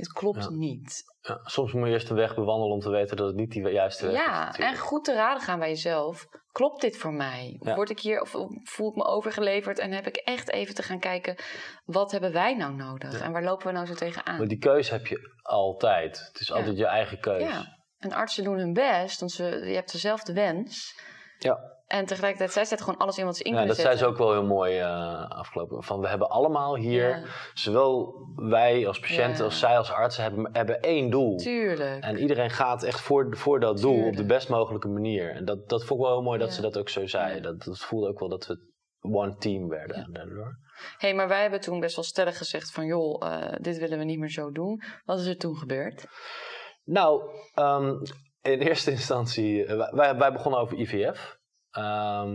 [SPEAKER 2] Dit klopt
[SPEAKER 3] Ja.
[SPEAKER 2] niet.
[SPEAKER 3] Ja, soms moet je eerst een weg bewandelen om te weten dat het niet die juiste weg is.
[SPEAKER 2] Ja, en goed te raden gaan bij jezelf. Klopt dit voor mij? Word ik hier of voel ik me overgeleverd en heb ik echt even te gaan kijken, wat hebben wij nou nodig en waar lopen we nou zo tegenaan?
[SPEAKER 3] Maar die keuze heb je altijd. Het is altijd je eigen keuze.
[SPEAKER 2] Ja. En artsen doen hun best, want ze, je hebt dezelfde wens.
[SPEAKER 3] Ja.
[SPEAKER 2] En tegelijkertijd, zij zetten gewoon alles in wat ze in
[SPEAKER 3] Ja, dat zei
[SPEAKER 2] zetten.
[SPEAKER 3] ze ook wel heel mooi eh, afgelopen. Van we hebben allemaal hier,
[SPEAKER 2] Ja.
[SPEAKER 3] zowel wij als patiënten
[SPEAKER 2] Ja.
[SPEAKER 3] als zij als artsen, hebben, hebben één doel.
[SPEAKER 2] Tuurlijk.
[SPEAKER 3] En iedereen gaat echt voor, voor dat doel op de best mogelijke manier. En dat, dat vond ik wel heel mooi dat
[SPEAKER 2] Ja.
[SPEAKER 3] ze dat ook zo zei. Dat, dat voelde ook wel dat we one team werden daardoor.
[SPEAKER 2] hey, maar wij hebben toen best wel stellig gezegd van... joh, eh, dit willen we niet meer zo doen. Wat is er toen gebeurd?
[SPEAKER 3] Nou, ehm, in eerste *laughs* instantie, eh, wij, wij begonnen over IVF. Ehm,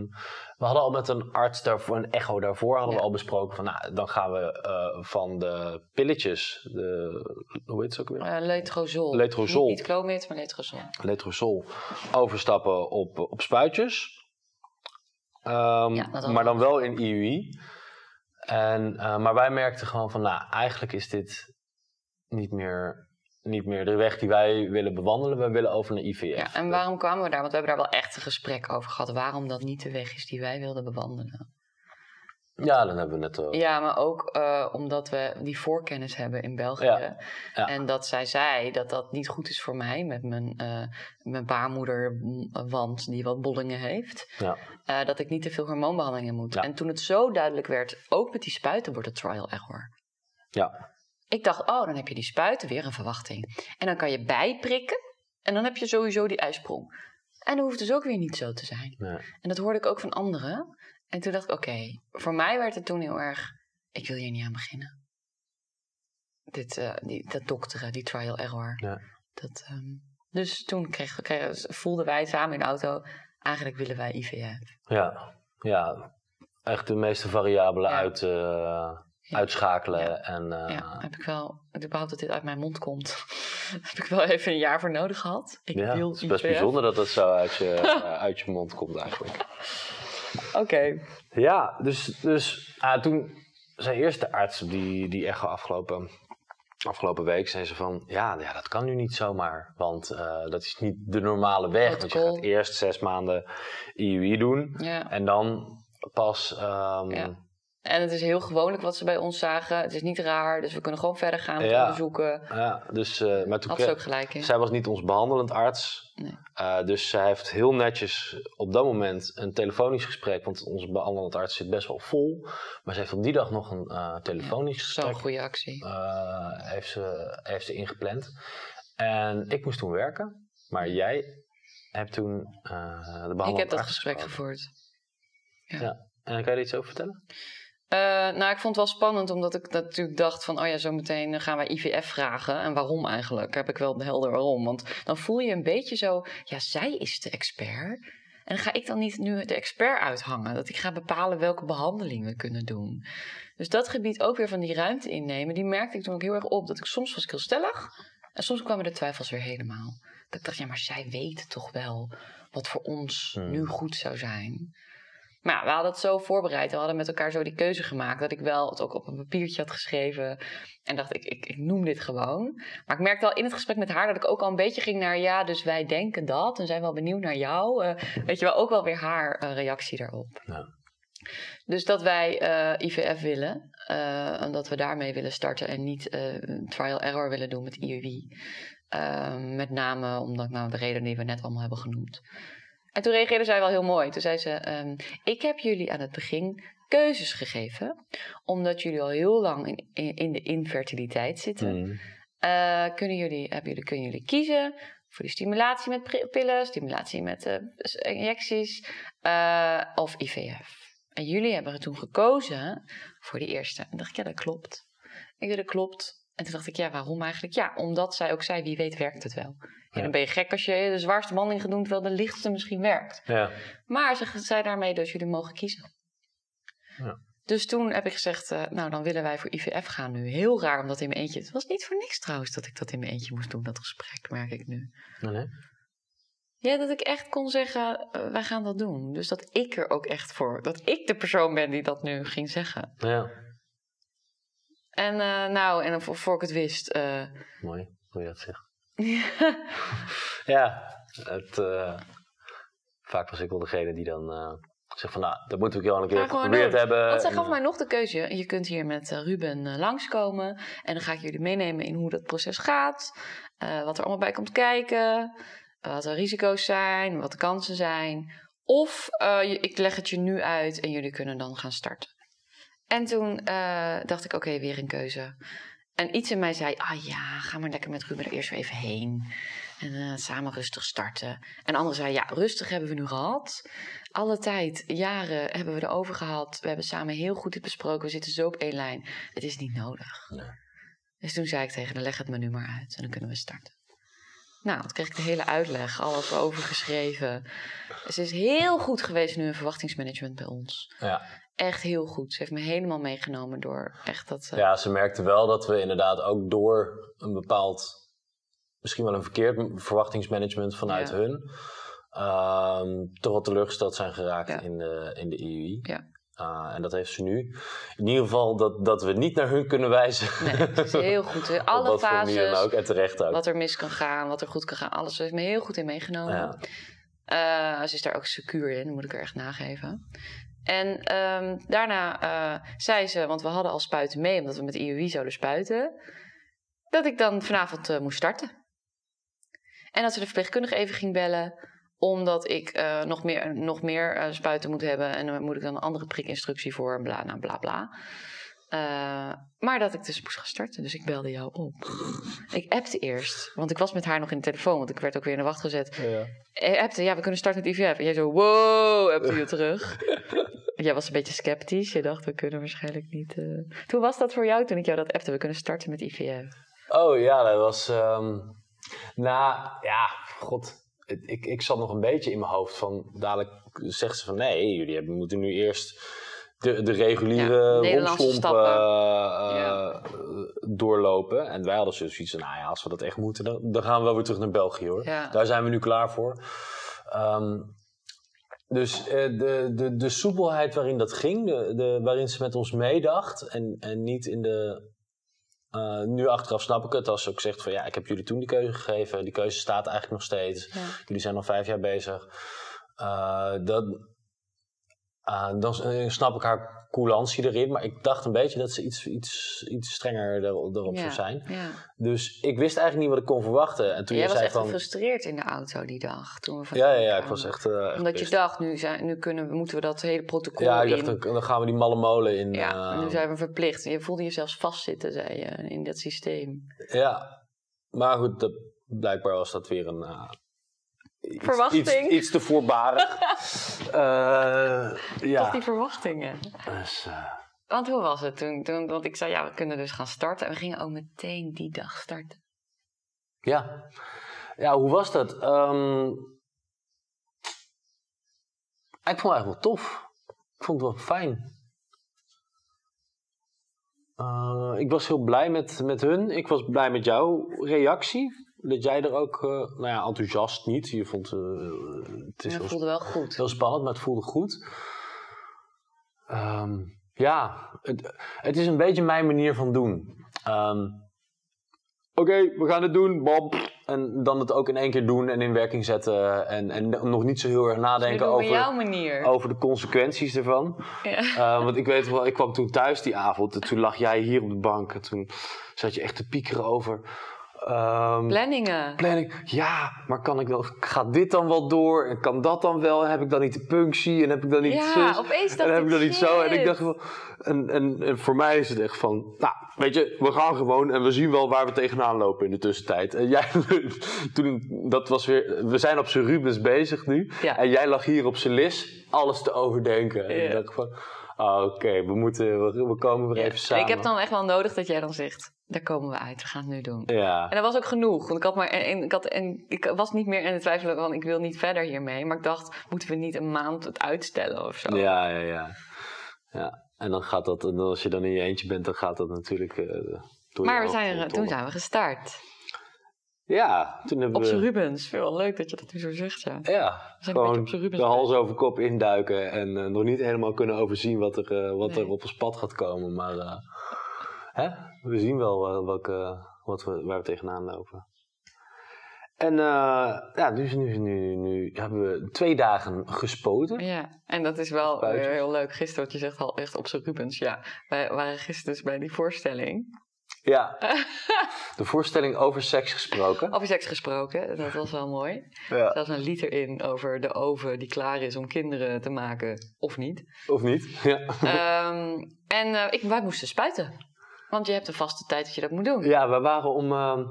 [SPEAKER 3] we hadden al met een arts daarvoor, een echo daarvoor, hadden
[SPEAKER 2] Ja.
[SPEAKER 3] we al besproken van, nou, dan gaan we eh, van de pilletjes, de, hoe heet ze ook weer?
[SPEAKER 2] Eh letrozol.
[SPEAKER 3] Letrozol.
[SPEAKER 2] Niet, niet clomid, maar letrozol.
[SPEAKER 3] letrozol overstappen op, op spuitjes. Ehm,
[SPEAKER 2] Ja,
[SPEAKER 3] maar dan wel in IUI. En, eh, maar wij merkten gewoon van, nou, eigenlijk is dit niet meer, niet meer de weg die wij willen bewandelen. We willen over naar IVF.
[SPEAKER 2] Ja, en waarom kwamen we daar? Want we hebben daar wel echt een gesprek over gehad. Waarom dat niet de weg is die wij wilden bewandelen.
[SPEAKER 3] Ja, dan hebben we net... eh,
[SPEAKER 2] Ja, maar ook eh, omdat we die voorkennis hebben in België.
[SPEAKER 3] Ja, ja.
[SPEAKER 2] En dat zij zei dat dat niet goed is voor mij met mijn, eh mijn baarmoederwand die wat bollingen heeft.
[SPEAKER 3] Ja.
[SPEAKER 2] Dat ik niet te veel hormoonbehandelingen moet. En toen het zo duidelijk werd, ook met die spuiten wordt het trial echt hoor.
[SPEAKER 3] Ja.
[SPEAKER 2] Ik dacht, oh, dan heb je die spuiten weer een verwachting. En dan kan je bijprikken. En dan heb je sowieso die ijsprong. En dat hoeft dus ook weer niet zo te zijn.
[SPEAKER 3] Nee.
[SPEAKER 2] En dat hoorde ik ook van anderen. En toen dacht ik, oké, voor mij werd het toen heel erg... Ik wil hier niet aan beginnen. Dit, eh, die, dat dokteren, die trial error.
[SPEAKER 3] Ja.
[SPEAKER 2] Dat, ehm, dus toen kreeg, kreeg, voelden wij samen in de auto... Eigenlijk willen wij IVF.
[SPEAKER 3] Ja, ja. Echt de meeste variabelen
[SPEAKER 2] Ja.
[SPEAKER 3] uit, eh, uitschakelen.
[SPEAKER 2] Ja.
[SPEAKER 3] En, eh,
[SPEAKER 2] ja, heb ik wel... Überhaupt dat dit uit mijn mond komt... *laughs* heb ik wel even een jaar voor nodig gehad. Ik
[SPEAKER 3] ja,
[SPEAKER 2] wil
[SPEAKER 3] het is best bijzonder dat het zo uit je, eh, *laughs* uit je mond komt eigenlijk.
[SPEAKER 2] Oké.
[SPEAKER 3] Ja, dus, dus ah, toen zei eerst de arts die, die echo afgelopen, afgelopen week, zei ze van, ja, ja, dat kan nu niet zomaar, want eh, dat is niet de normale weg. Want je gaat eerst zes maanden IUI doen
[SPEAKER 2] Ja.
[SPEAKER 3] en dan pas... ehm.
[SPEAKER 2] En het is heel gewoonlijk wat ze bij ons zagen. Het is niet raar, dus we kunnen gewoon verder gaan met
[SPEAKER 3] Ja.
[SPEAKER 2] onderzoeken.
[SPEAKER 3] ja, dus, eh, maar toen
[SPEAKER 2] Had ze ook gelijk in.
[SPEAKER 3] Zij was niet ons behandelend arts.
[SPEAKER 2] Nee.
[SPEAKER 3] Eh, dus zij heeft heel netjes op dat moment een telefonisch gesprek. Want onze behandelend arts zit best wel vol. Maar ze heeft op die dag nog een eh, telefonisch
[SPEAKER 2] Zo'n
[SPEAKER 3] gesprek.
[SPEAKER 2] goede actie.
[SPEAKER 3] heeft, ze, heeft ze ingepland. En ik moest toen werken. Maar jij hebt toen de behandelend
[SPEAKER 2] Ik heb dat
[SPEAKER 3] arts
[SPEAKER 2] gesprek gevoerd.
[SPEAKER 3] En kan je er iets over vertellen?
[SPEAKER 2] Eh, nou, ik vond het wel spannend, omdat ik natuurlijk dacht van... oh ja, zometeen gaan wij IVF vragen. En waarom eigenlijk? Heb ik wel helder waarom. Want dan voel je een beetje zo... ja, zij is de expert. En ga ik dan niet nu de expert uithangen? Dat ik ga bepalen welke behandeling we kunnen doen. Dus dat gebied ook weer van die ruimte innemen... die merkte ik toen ook heel erg op. Dat ik soms was ik heel stellig... en soms kwamen de twijfels weer helemaal. Dat ik dacht, ja, maar zij weten toch wel... wat voor ons
[SPEAKER 3] Hmm.
[SPEAKER 2] nu goed zou zijn... Maar ja, we hadden het zo voorbereid. We hadden met elkaar zo die keuze gemaakt. Dat ik wel het ook op een papiertje had geschreven. En dacht, ik, ik, ik noem dit gewoon. Maar ik merkte al in het gesprek met haar dat ik ook al een beetje ging naar... Ja, dus wij denken dat. En zijn wel benieuwd naar jou. Eh, weet je wel, ook wel weer haar eh, reactie daarop.
[SPEAKER 3] Ja.
[SPEAKER 2] Dus dat wij eh, IVF willen. en dat we daarmee willen starten. En niet trial error willen doen met IUI. Met name omdat, nou, de reden die we net allemaal hebben genoemd. En toen reageerde zij wel heel mooi. Toen zei ze: ehm, Ik heb jullie aan het begin keuzes gegeven, omdat jullie al heel lang in, in, in de infertiliteit zitten.
[SPEAKER 3] Mm.
[SPEAKER 2] Eh, kunnen, jullie, hebben jullie, kunnen jullie kiezen voor die stimulatie met pillen, stimulatie met eh, injecties eh, of IVF? En jullie hebben er toen gekozen voor die eerste. En dacht ik, ja, dat klopt. Ik zei, dat klopt. En toen dacht ik, ja, waarom eigenlijk? Ja, omdat zij ook zei, wie weet werkt het wel. Ja,
[SPEAKER 3] Ja.
[SPEAKER 2] dan ben je gek als je de zwaarste behandeling gaat doen, terwijl de lichtste misschien werkt.
[SPEAKER 3] Ja.
[SPEAKER 2] Maar ze zei daarmee dus jullie mogen kiezen.
[SPEAKER 3] Ja.
[SPEAKER 2] Dus toen heb ik gezegd, eh, nou dan willen wij voor IVF gaan nu. Heel raar om dat in mijn eentje... Het was niet voor niks trouwens dat ik dat in mijn eentje moest doen, dat gesprek, merk ik nu.
[SPEAKER 3] Nee, nee.
[SPEAKER 2] Ja, dat ik echt kon zeggen, eh, wij gaan dat doen. Dus dat ik er ook echt voor... Dat ik de persoon ben die dat nu ging zeggen.
[SPEAKER 3] Ja,
[SPEAKER 2] En eh, nou, en voor, voor ik het wist...
[SPEAKER 3] mooi hoe je dat zegt. Ja, het, eh, vaak was ik wel degene die dan eh zegt van, nou, dat moeten we wel een keer geprobeerd
[SPEAKER 2] doen.
[SPEAKER 3] hebben.
[SPEAKER 2] Want zij gaf
[SPEAKER 3] eh,
[SPEAKER 2] mij nog de keuze. Je kunt hier met eh, Ruben eh, langskomen. En dan ga ik jullie meenemen in hoe dat proces gaat. eh, wat er allemaal bij komt kijken. Wat de risico's zijn. Wat de kansen zijn. Of eh, ik leg het je nu uit en jullie kunnen dan gaan starten. En toen eh, dacht ik, oké, weer een keuze. En iets in mij zei, ah ja, ga maar lekker met Ruben er eerst weer even heen. En eh, samen rustig starten. En de andere zei, ja, rustig hebben we nu gehad. Alle tijd, jaren hebben we erover gehad. We hebben samen heel goed dit besproken. We zitten zo op één lijn. Het is niet nodig.
[SPEAKER 3] Nee.
[SPEAKER 2] Dus toen zei ik tegen haar, leg het me nu maar uit. En dan kunnen we starten. Nou, toen kreeg ik de hele uitleg, alles overgeschreven. Ze is heel goed geweest nu in verwachtingsmanagement bij ons.
[SPEAKER 3] Ja.
[SPEAKER 2] Echt heel goed. Ze heeft me helemaal meegenomen door echt dat... eh,
[SPEAKER 3] ja, ze merkte wel dat we inderdaad ook door een bepaald, misschien wel een verkeerd verwachtingsmanagement vanuit
[SPEAKER 2] Ja.
[SPEAKER 3] hun, ehm, toch wel teleurgesteld zijn geraakt
[SPEAKER 2] Ja.
[SPEAKER 3] in, de, in de IUI.
[SPEAKER 2] Ja.
[SPEAKER 3] Ah, en dat heeft ze nu. In ieder geval dat, dat we niet naar hun kunnen wijzen.
[SPEAKER 2] Nee, het is heel *laughs* goed. Alle
[SPEAKER 3] wat
[SPEAKER 2] fases,
[SPEAKER 3] ook. En terecht ook.
[SPEAKER 2] wat er mis kan gaan, wat er goed kan gaan. Alles Ze heeft me heel goed in meegenomen.
[SPEAKER 3] Ja.
[SPEAKER 2] Eh, ze is daar ook secuur in, moet ik er echt nageven. En ehm, daarna eh, zei ze, want we hadden al spuiten mee, omdat we met IUI zouden spuiten, dat ik dan vanavond eh, moest starten. En dat ze de verpleegkundige even ging bellen, omdat ik eh, nog meer, nog meer spuiten moet hebben. En dan moet ik dan een andere prikinstructie voor, en bla, nou, bla, bla. Eh, maar dat ik dus moest gaan starten. Dus ik belde jou op. Ik appte eerst. Want ik was met haar nog in de telefoon. Want ik werd ook weer in de wacht gezet.
[SPEAKER 3] Ja.
[SPEAKER 2] Ik appte, ja, we kunnen starten met IVF. En jij zo, wow, appte je *laughs* terug. jij was een beetje sceptisch. Je dacht, we kunnen waarschijnlijk niet... eh. Toen was dat voor jou, toen ik jou dat appte. We kunnen starten met IVF.
[SPEAKER 3] Oh ja, dat was. nou ja, god. Ik, ik zat nog een beetje in mijn hoofd van. Dadelijk zegt ze van nee, jullie hebben, moeten nu eerst de, de reguliere
[SPEAKER 2] Ja,
[SPEAKER 3] romslomp eh,
[SPEAKER 2] Ja.
[SPEAKER 3] eh, doorlopen. En wij hadden zoiets van, nou ja, als we dat echt moeten, dan, dan gaan we wel weer terug naar België hoor.
[SPEAKER 2] Ja.
[SPEAKER 3] Daar zijn we nu klaar voor. Ehm, dus eh, de, de, de soepelheid waarin dat ging, de, de, waarin ze met ons meedacht en, en niet in de. nu achteraf snap ik het als ze ook zegt van ja, ik heb jullie toen die keuze gegeven. Die keuze staat eigenlijk nog steeds. Jullie zijn al vijf jaar bezig. Dat, eh, dan eh, snap ik haar coulantie erin. Maar ik dacht een beetje dat ze iets, iets, iets strenger er- erop zou zijn.
[SPEAKER 2] Ja.
[SPEAKER 3] Dus ik wist eigenlijk niet wat ik kon verwachten. En toen
[SPEAKER 2] Jij was echt
[SPEAKER 3] van...
[SPEAKER 2] gefrustreerd in de auto die dag. Toen we van
[SPEAKER 3] Ja, ja, ja, ik was echt... eh, echt
[SPEAKER 2] Omdat je dacht, nu, zijn, nu kunnen, we- moeten we dat hele protocol
[SPEAKER 3] Ja, ik
[SPEAKER 2] in.
[SPEAKER 3] dacht, dan, dan gaan we die malle molen in.
[SPEAKER 2] ja, en nu zijn we verplicht. Je voelde je zelfs vastzitten, zei je, in dat systeem.
[SPEAKER 3] Ja, maar goed, dat, blijkbaar was dat weer een... iets-
[SPEAKER 2] Verwachting.
[SPEAKER 3] Iets, iets te voorbarig. *laughs* Eh, ja.
[SPEAKER 2] Toch die verwachtingen.
[SPEAKER 3] Dus, eh,
[SPEAKER 2] Want hoe was het toen, toen? Want ik zei, ja, we kunnen dus gaan starten. En we gingen ook meteen die dag starten.
[SPEAKER 3] ja. ja, hoe was dat? Ehm, ik vond het eigenlijk wel tof. Ik vond het wel fijn. Eh, ik was heel blij met, met hun. Ik was blij met jouw reactie. Dat jij er ook, eh, nou ja, enthousiast niet. Je vond eh, het is
[SPEAKER 2] dat voelde wel goed.
[SPEAKER 3] Heel spannend, maar het voelde goed. Ehm, ja, het, het is een beetje mijn manier van doen. Ehm, Oké, we gaan het doen, Bob. En dan het ook in één keer doen en in werking zetten. En, en nog niet zo heel erg nadenken over,
[SPEAKER 2] jouw manier.
[SPEAKER 3] over de consequenties ervan.
[SPEAKER 2] Ja.
[SPEAKER 3] Eh, want ik weet wel, ik kwam toen thuis die avond. En toen lag jij hier op de bank. En toen zat je echt te piekeren over... ehm,
[SPEAKER 2] Planningen.
[SPEAKER 3] planning. Ja, maar kan ik dan, gaat dit dan wel door? En kan dat dan wel? En heb ik dan niet de punctie? En heb ik dan niet
[SPEAKER 2] Ja,
[SPEAKER 3] zus?
[SPEAKER 2] opeens
[SPEAKER 3] En
[SPEAKER 2] dacht
[SPEAKER 3] heb
[SPEAKER 2] ik,
[SPEAKER 3] dan niet zo? En ik dacht wel... En, en, en voor mij is het echt van... Nou, weet je, we gaan gewoon en we zien wel waar we tegenaan lopen in de tussentijd. En jij, *laughs* toen, dat was weer... We zijn op z'n Rubens bezig nu.
[SPEAKER 2] Ja.
[SPEAKER 3] En jij lag hier op z'n lis alles te overdenken. En
[SPEAKER 2] Ja.
[SPEAKER 3] ik dacht van... ah, Oké, we moeten... We, we komen weer even samen.
[SPEAKER 2] Ik heb dan echt wel nodig dat jij dan zegt, daar komen we uit, we gaan het nu doen.
[SPEAKER 3] Ja.
[SPEAKER 2] En dat was ook genoeg. Want ik, had maar, en, ik, had, en ik was niet meer in het twijfelen van ik wil niet verder hiermee. Maar ik dacht, moeten we niet een maand het uitstellen of zo?
[SPEAKER 3] Ja, ja, ja. ja. En dan gaat dat, en als je dan in je eentje bent, dan gaat dat natuurlijk. eh, door
[SPEAKER 2] maar we zijn, er- toen zijn we gestart.
[SPEAKER 3] Ja, toen hebben
[SPEAKER 2] Op
[SPEAKER 3] we.
[SPEAKER 2] Rubens. Veel leuk dat je dat nu zo zegt, ja.
[SPEAKER 3] Ja,
[SPEAKER 2] beetje
[SPEAKER 3] gewoon
[SPEAKER 2] op Rubens
[SPEAKER 3] de hals over kop induiken en eh, nog niet helemaal kunnen overzien wat er, eh, wat
[SPEAKER 2] Nee.
[SPEAKER 3] er op ons pad gaat komen. Maar hè? we zien wel welke, wat we, waar we tegenaan lopen. En eh, ja, dus nu, nu, nu hebben we twee dagen gespoten.
[SPEAKER 2] Ja, en dat is wel weer heel leuk. Gisteren, wat je zegt al echt op z'n Rubens. Ja, wij waren gisteren dus bij die voorstelling.
[SPEAKER 3] Ja, *laughs* de voorstelling over seks gesproken.
[SPEAKER 2] Over seks gesproken, dat was wel mooi.
[SPEAKER 3] Ja.
[SPEAKER 2] Zelfs een lied erin over de oven die klaar is om kinderen te maken, of niet.
[SPEAKER 3] Of niet? Ja.
[SPEAKER 2] Ehm, en eh, ik, wij moesten spuiten. Want je hebt een vaste tijd dat je dat moet doen.
[SPEAKER 3] Ja, we waren om. ehm,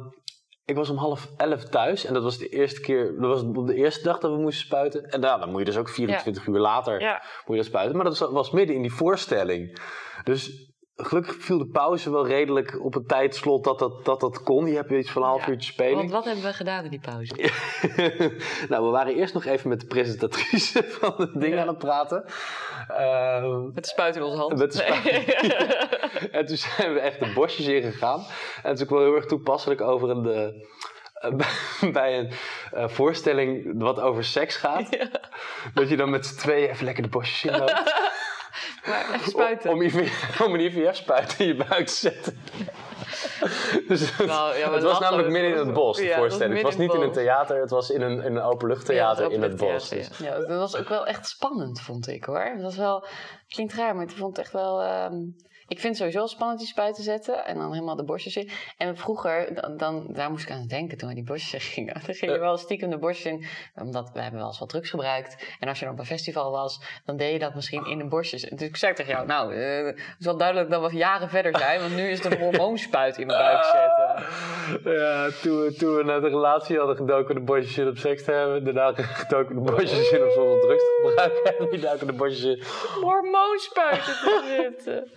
[SPEAKER 3] ik was om half elf thuis en dat was de eerste keer. Dat was de eerste dag dat we moesten spuiten. En nou, dan moet je dus ook 24 uur later
[SPEAKER 2] Ja.
[SPEAKER 3] moet je dat spuiten. Maar dat was, was midden in die voorstelling. Dus gelukkig viel de pauze wel redelijk op een tijdslot dat dat, dat, dat kon. Je hebt iets van een half
[SPEAKER 2] Ja,
[SPEAKER 3] uurtje spelen.
[SPEAKER 2] Want wat hebben we gedaan in die pauze? *laughs*
[SPEAKER 3] nou, we waren eerst nog even met de presentatrice *laughs* van het ding
[SPEAKER 2] Ja.
[SPEAKER 3] aan het praten. Ehm,
[SPEAKER 2] Met de spuit in onze hand.
[SPEAKER 3] Met de spuit. *laughs* en toen zijn we echt de bosjes ingegaan. En het is ook wel heel erg toepasselijk over een, eh, bij een eh, voorstelling wat over seks gaat. Dat je dan met z'n tweeën even lekker de bosjes in loopt.
[SPEAKER 2] Maar spuiten.
[SPEAKER 3] Om, een IVF-spuit in je buik te zetten. *laughs* dus het,
[SPEAKER 2] Nou, ja,
[SPEAKER 3] het was namelijk midden in het bos, de
[SPEAKER 2] Ja, het was
[SPEAKER 3] voorstelling. Het was niet in een theater, het was in een, in een openluchttheater in het bos. Dus.
[SPEAKER 2] Ja, dat was ook wel echt spannend, vond ik hoor. Het was wel, klinkt raar, maar ik vond het echt wel. ehm, Ik vind het sowieso spannend die spuiten zetten en dan helemaal de borstjes in. En vroeger, dan, dan- daar moest ik aan denken toen we die borstjes in *laughs* gingen. Dan ging je wel stiekem de borstjes in, omdat we hebben wel eens wat drugs gebruikt. En als je dan op een festival was, dan deed je dat misschien in de borstjes. Dus ik zei tegen jou, nou, eh, het is wel duidelijk dat we jaren verder zijn, want nu is het een *laughs* hormoonspuit in mijn buik zetten.
[SPEAKER 3] Ja, toen we, toen we net een relatie hadden gedoken de bosjes in om seks te hebben. Daarna gedoken de bosjes in om zonder drugs te gebruiken. *laughs* En nu duiken de bosjes in.
[SPEAKER 2] hormoonspuiten te zitten.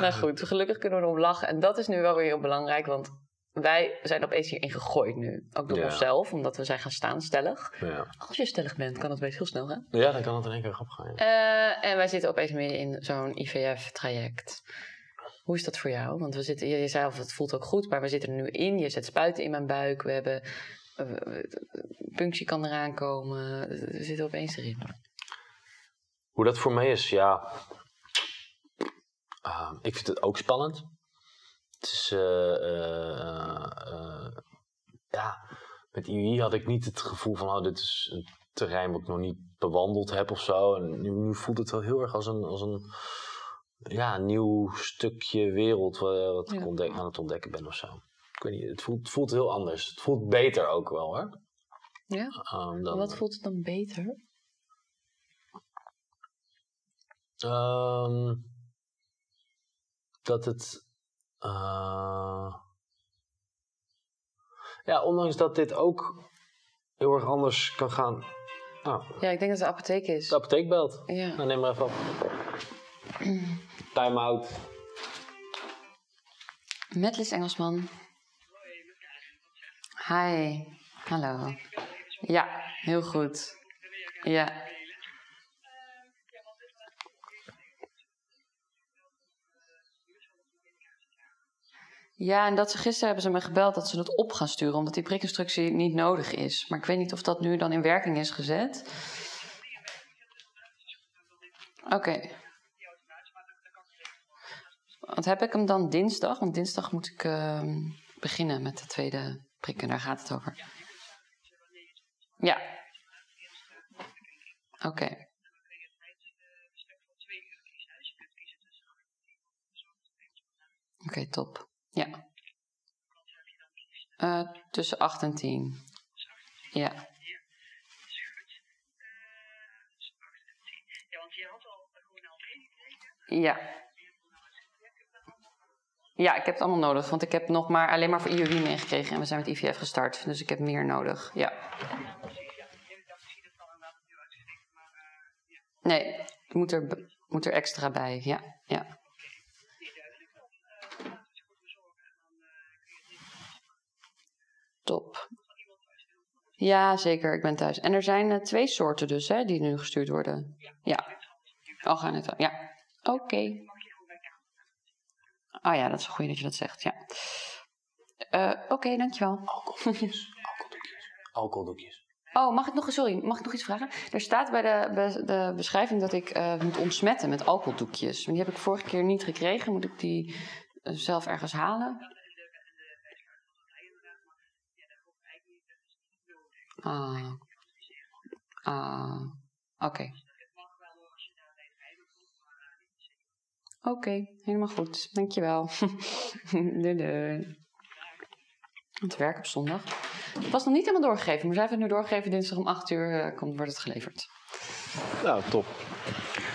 [SPEAKER 2] Nou goed, gelukkig kunnen we erom lachen. En dat is nu wel weer heel belangrijk, want wij zijn opeens hierin gegooid nu. Ook door
[SPEAKER 3] Ja.
[SPEAKER 2] onszelf, omdat we zijn gaan staan stellig.
[SPEAKER 3] Ja.
[SPEAKER 2] Als je stellig bent, kan het best heel snel gaan.
[SPEAKER 3] ja, dan kan het in één keer grappig gaan. ja.
[SPEAKER 2] Eh, en wij zitten opeens midden in zo'n IVF-traject. Hoe is dat voor jou? Want we zitten, je, zei al, het voelt ook goed, maar we zitten er nu in. Je zet spuiten in mijn buik. We hebben. eh, punctie kan eraan komen. We zitten opeens erin.
[SPEAKER 3] Hoe dat voor mij is, ja. Ah, ik vind het ook spannend. Het is. eh, eh, eh, ja, met IUI had ik niet het gevoel van, oh, dit is een terrein wat ik nog niet bewandeld heb of zo. En nu, nu voelt het wel heel erg als een, als een ja, nieuw stukje wereld wa- wat ik
[SPEAKER 2] Ja.
[SPEAKER 3] ontdek- aan het ontdekken ben of zo. Ik weet niet, het voelt, het voelt heel anders. Het voelt beter ook wel, hè?
[SPEAKER 2] Ja?
[SPEAKER 3] Ehm, dan,
[SPEAKER 2] Wat voelt het dan beter?
[SPEAKER 3] Ehm, dat het. eh, ja, ondanks dat dit ook heel erg anders kan gaan. Ah,
[SPEAKER 2] Ja, ik denk dat het de apotheek is.
[SPEAKER 3] de apotheek belt.
[SPEAKER 2] Ja.
[SPEAKER 3] Nou, neem maar even op. Time out.
[SPEAKER 2] Met Liz Engelsman. Hi. Hallo. Ja, heel goed. Ja. Ja, en dat ze gisteren hebben ze me gebeld dat ze het op gaan sturen, omdat die prikinstructie niet nodig is. Maar ik weet niet of dat nu dan in werking is gezet. Oké. Want heb ik hem dan dinsdag? Want dinsdag moet ik ehm, beginnen met de tweede prikken. Daar gaat het over. Ja. Oké. Oké, top. Ja. Eh, tussen 8 en 10. Ja. Ja. Ja, ik heb het allemaal nodig, want ik heb nog maar alleen maar voor IOI meegekregen en we zijn met IVF gestart, dus ik heb meer nodig. Ja. Nee, moet er, moet er extra bij. Ja, ja. Top. Ja, zeker. Ik ben thuis. En er zijn eh, twee soorten dus, hè, die nu gestuurd worden. Ja. Oh, gaan het. Ja. Oké. Oh ja, dat is een goeie dat je dat zegt, ja. Eh, Oké, dankjewel.
[SPEAKER 3] Alcoholdoekjes. Alcoholdoekjes. Alcoholdoekjes.
[SPEAKER 2] Oh, mag ik nog, sorry, mag ik nog iets vragen? Er staat bij de, be- de beschrijving dat ik eh, moet ontsmetten met alcoholdoekjes. Maar die heb ik vorige keer niet gekregen. Moet ik die zelf ergens halen? Ah. Ah. Oké. Oké, helemaal goed. Dankjewel. *laughs* doei doei. Het werk op zondag. Het was nog niet helemaal doorgegeven, maar zij heeft het nu doorgegeven. Dinsdag om 8 uur eh, komt, wordt het geleverd.
[SPEAKER 3] Nou, top.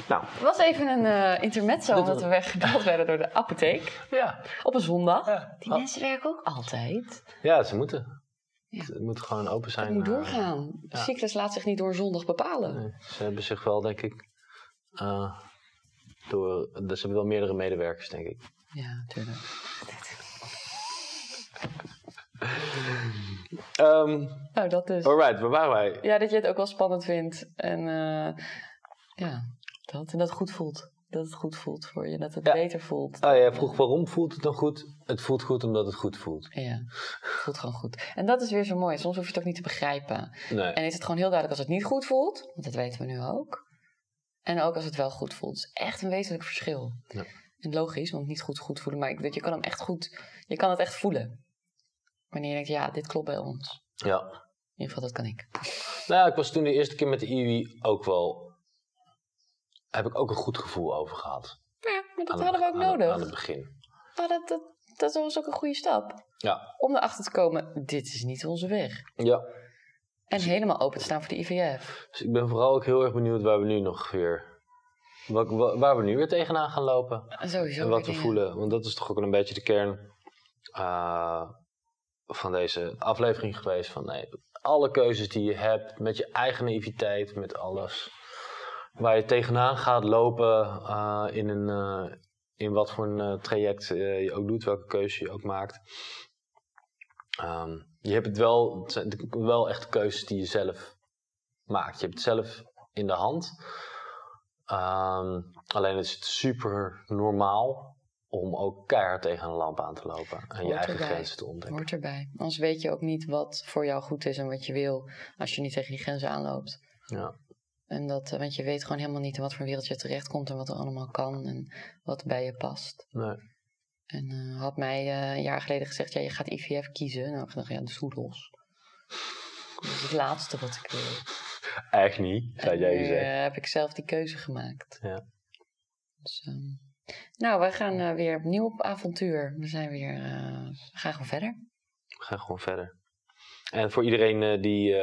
[SPEAKER 3] Nou,
[SPEAKER 2] Het was even een eh intermezzo, omdat
[SPEAKER 3] was-
[SPEAKER 2] we weggebeld werden door de apotheek.
[SPEAKER 3] ja.
[SPEAKER 2] Op een zondag.
[SPEAKER 3] Ja,
[SPEAKER 2] Die mensen werken ook altijd.
[SPEAKER 3] ja ze moeten.
[SPEAKER 2] Ja.
[SPEAKER 3] Het moet gewoon open zijn.
[SPEAKER 2] Het moet
[SPEAKER 3] eh,
[SPEAKER 2] doorgaan. De
[SPEAKER 3] ja.
[SPEAKER 2] cyclus laat zich niet door zondag bepalen.
[SPEAKER 3] Nee, ze hebben zich wel, denk ik. eh, door, dus ze hebben wel meerdere medewerkers, denk ik.
[SPEAKER 2] Ja, tuurlijk.
[SPEAKER 3] Ehm
[SPEAKER 2] Nou, dat dus.
[SPEAKER 3] alright, waar waren wij?
[SPEAKER 2] Ja, dat je het ook wel spannend vindt. En eh, ja, dat. En dat het goed voelt. Dat het goed voelt voor je. Dat het
[SPEAKER 3] Ja.
[SPEAKER 2] beter voelt.
[SPEAKER 3] Oh ja, vroeg waarom voelt het dan goed? Het voelt goed omdat het goed voelt.
[SPEAKER 2] Ja, het voelt gewoon goed. En dat is weer zo mooi. Soms hoef je het ook niet te begrijpen.
[SPEAKER 3] Nee.
[SPEAKER 2] En is het gewoon heel duidelijk als het niet goed voelt. Want dat weten we nu ook. En ook als het wel goed voelt. Het is echt een wezenlijk verschil.
[SPEAKER 3] Ja.
[SPEAKER 2] En logisch, want niet goed goed voelen. Maar ik, je kan hem echt goed... Je kan het echt voelen. Wanneer je denkt, ja, dit klopt bij ons.
[SPEAKER 3] Ja.
[SPEAKER 2] In ieder geval, dat kan ik.
[SPEAKER 3] Nou, ja, ik was toen de eerste keer met de IUI ook wel... Heb ik ook een goed gevoel over gehad.
[SPEAKER 2] Ja. Maar dat
[SPEAKER 3] aan
[SPEAKER 2] hadden we ook
[SPEAKER 3] aan het-
[SPEAKER 2] nodig.
[SPEAKER 3] Aan het begin.
[SPEAKER 2] Maar dat, dat, dat was ook een goede stap.
[SPEAKER 3] Ja.
[SPEAKER 2] Om erachter te komen, dit is niet onze weg.
[SPEAKER 3] Ja.
[SPEAKER 2] En helemaal open te staan voor de IVF.
[SPEAKER 3] Dus ik ben vooral ook heel erg benieuwd waar we nu nog weer... wa- wa- Waar we nu weer tegenaan gaan lopen.
[SPEAKER 2] En sowieso.
[SPEAKER 3] En wat we
[SPEAKER 2] dingen.
[SPEAKER 3] voelen. Want dat is toch ook een beetje de kern eh, van deze aflevering geweest. Van nee, alle keuzes die je hebt, met je eigen naïviteit, met alles. Waar je tegenaan gaat lopen eh, in, een, eh, in wat voor een eh, traject je ook doet, welke keuze je ook maakt. Ehm, je hebt het wel, het zijn wel echt keuzes die je zelf maakt. Je hebt het zelf in de hand. Ehm, alleen is het super normaal om ook keihard tegen een lamp aan te lopen. En je eigen
[SPEAKER 2] erbij.
[SPEAKER 3] grenzen te ontdekken.
[SPEAKER 2] Hoort erbij. Anders weet je ook niet wat voor jou goed is en wat je wil. Als je niet tegen die grenzen aanloopt.
[SPEAKER 3] Ja.
[SPEAKER 2] En dat, eh, want je weet gewoon helemaal niet in wat voor wereld je terechtkomt en wat er allemaal kan en wat bij je past.
[SPEAKER 3] Nee.
[SPEAKER 2] En eh, had mij eh, een jaar geleden gezegd, ja, je gaat IVF kiezen. Nou, ik dacht, ja, de soedels. Dat is het laatste wat ik wil.
[SPEAKER 3] Echt niet, zou
[SPEAKER 2] En
[SPEAKER 3] jij gezegd.
[SPEAKER 2] heb ik zelf die keuze gemaakt.
[SPEAKER 3] Ja.
[SPEAKER 2] Dus, ehm, nou, wij gaan weer opnieuw op avontuur. We zijn weer, we gaan gewoon verder.
[SPEAKER 3] We gaan gewoon verder. En voor iedereen die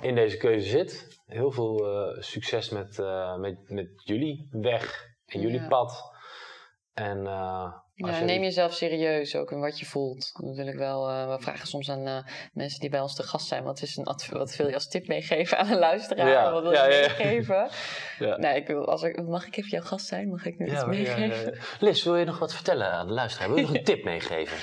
[SPEAKER 3] in deze keuze zit, heel veel eh, succes met, eh, met, met jullie weg en jullie
[SPEAKER 2] Ja.
[SPEAKER 3] pad. En eh,
[SPEAKER 2] Ja,
[SPEAKER 3] je-
[SPEAKER 2] neem jezelf serieus ook in wat je voelt. Ik wel. we vragen soms aan mensen die bij ons te gast zijn: wat, is een wat wil je als tip meegeven aan een luisteraar?
[SPEAKER 3] Ja,
[SPEAKER 2] Wat wil
[SPEAKER 3] ja,
[SPEAKER 2] je meegeven? *laughs*
[SPEAKER 3] Ja.
[SPEAKER 2] Nou, ik wil, als ik, mag ik even jouw gast zijn? Mag ik nu iets meegeven?
[SPEAKER 3] ja. Liz, wil je nog wat vertellen aan de luisteraar? Wil je nog een *laughs* tip meegeven?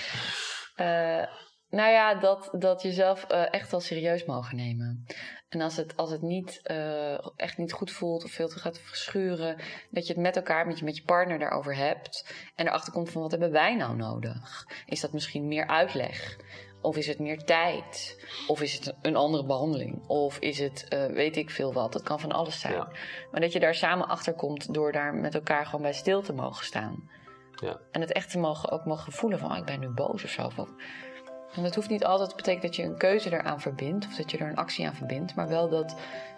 [SPEAKER 2] Nou ja, dat, dat jezelf eh, echt wel serieus mogen nemen. En als het, als het niet, eh, echt niet goed voelt of veel te gaat verschuren, dat je het met elkaar, met je, met je partner daarover hebt. En erachter komt van wat hebben wij nou nodig? Is dat misschien meer uitleg? Of is het meer tijd? Of is het een andere behandeling? Of is het eh, weet ik veel wat? Dat kan van alles zijn.
[SPEAKER 3] Ja.
[SPEAKER 2] Maar dat je daar samen achter komt door daar met elkaar gewoon bij stil te mogen staan.
[SPEAKER 3] Ja.
[SPEAKER 2] En het echt te mogen, ook mogen voelen van, ah, ik ben nu boos of zo. Of, en dat hoeft niet altijd te betekenen dat je een keuze eraan verbindt. Of dat je er een actie aan verbindt. Maar wel dat,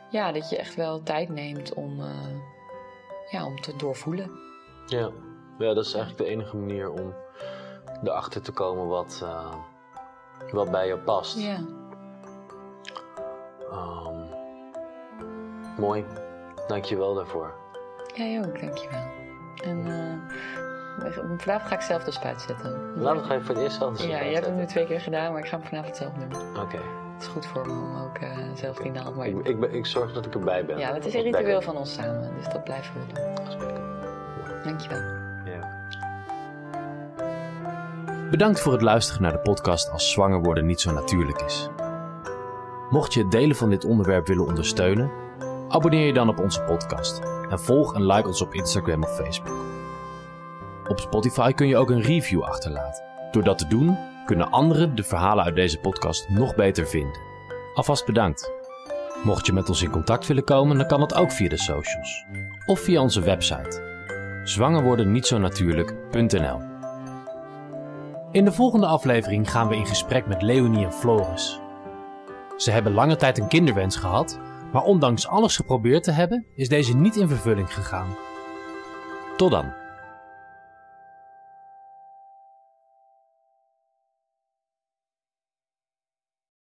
[SPEAKER 2] ja, dat je echt wel tijd neemt om, eh, ja, om te doorvoelen.
[SPEAKER 3] Ja. ja, dat is eigenlijk de enige manier om erachter te komen wat, eh, wat bij je past.
[SPEAKER 2] Ja.
[SPEAKER 3] Ehm, mooi, dankjewel daarvoor.
[SPEAKER 2] Jij ook, dankjewel. En eh, vanavond ga ik zelf de spuit zetten.
[SPEAKER 3] Laat ga je voor het eerst zelf eens
[SPEAKER 2] Ja, je hebt het nu twee keer gedaan, maar ik ga hem vanavond zelf doen.
[SPEAKER 3] Oké,
[SPEAKER 2] Het is goed voor me om ook eh, zelf die naald mee
[SPEAKER 3] ik, ik, ben- ik zorg dat ik erbij ben.
[SPEAKER 2] Ja, het is een ritueel van ons samen, dus dat blijven we doen. Dankjewel.
[SPEAKER 3] Ja.
[SPEAKER 1] Bedankt voor het luisteren naar de podcast Als zwanger worden niet zo natuurlijk is. Mocht je het delen van dit onderwerp willen ondersteunen, abonneer je dan op onze podcast en volg en like ons op Instagram of Facebook. Op Spotify kun je ook een review achterlaten. Door dat te doen, kunnen anderen de verhalen uit deze podcast nog beter vinden. Alvast bedankt. Mocht je met ons in contact willen komen, dan kan dat ook via de socials of via onze website zwangerwordennietzonatuurlijk.nl In de volgende aflevering gaan we in gesprek met Leonie en Floris. Ze hebben lange tijd een kinderwens gehad, maar ondanks alles geprobeerd te hebben, is deze niet in vervulling gegaan. Tot dan.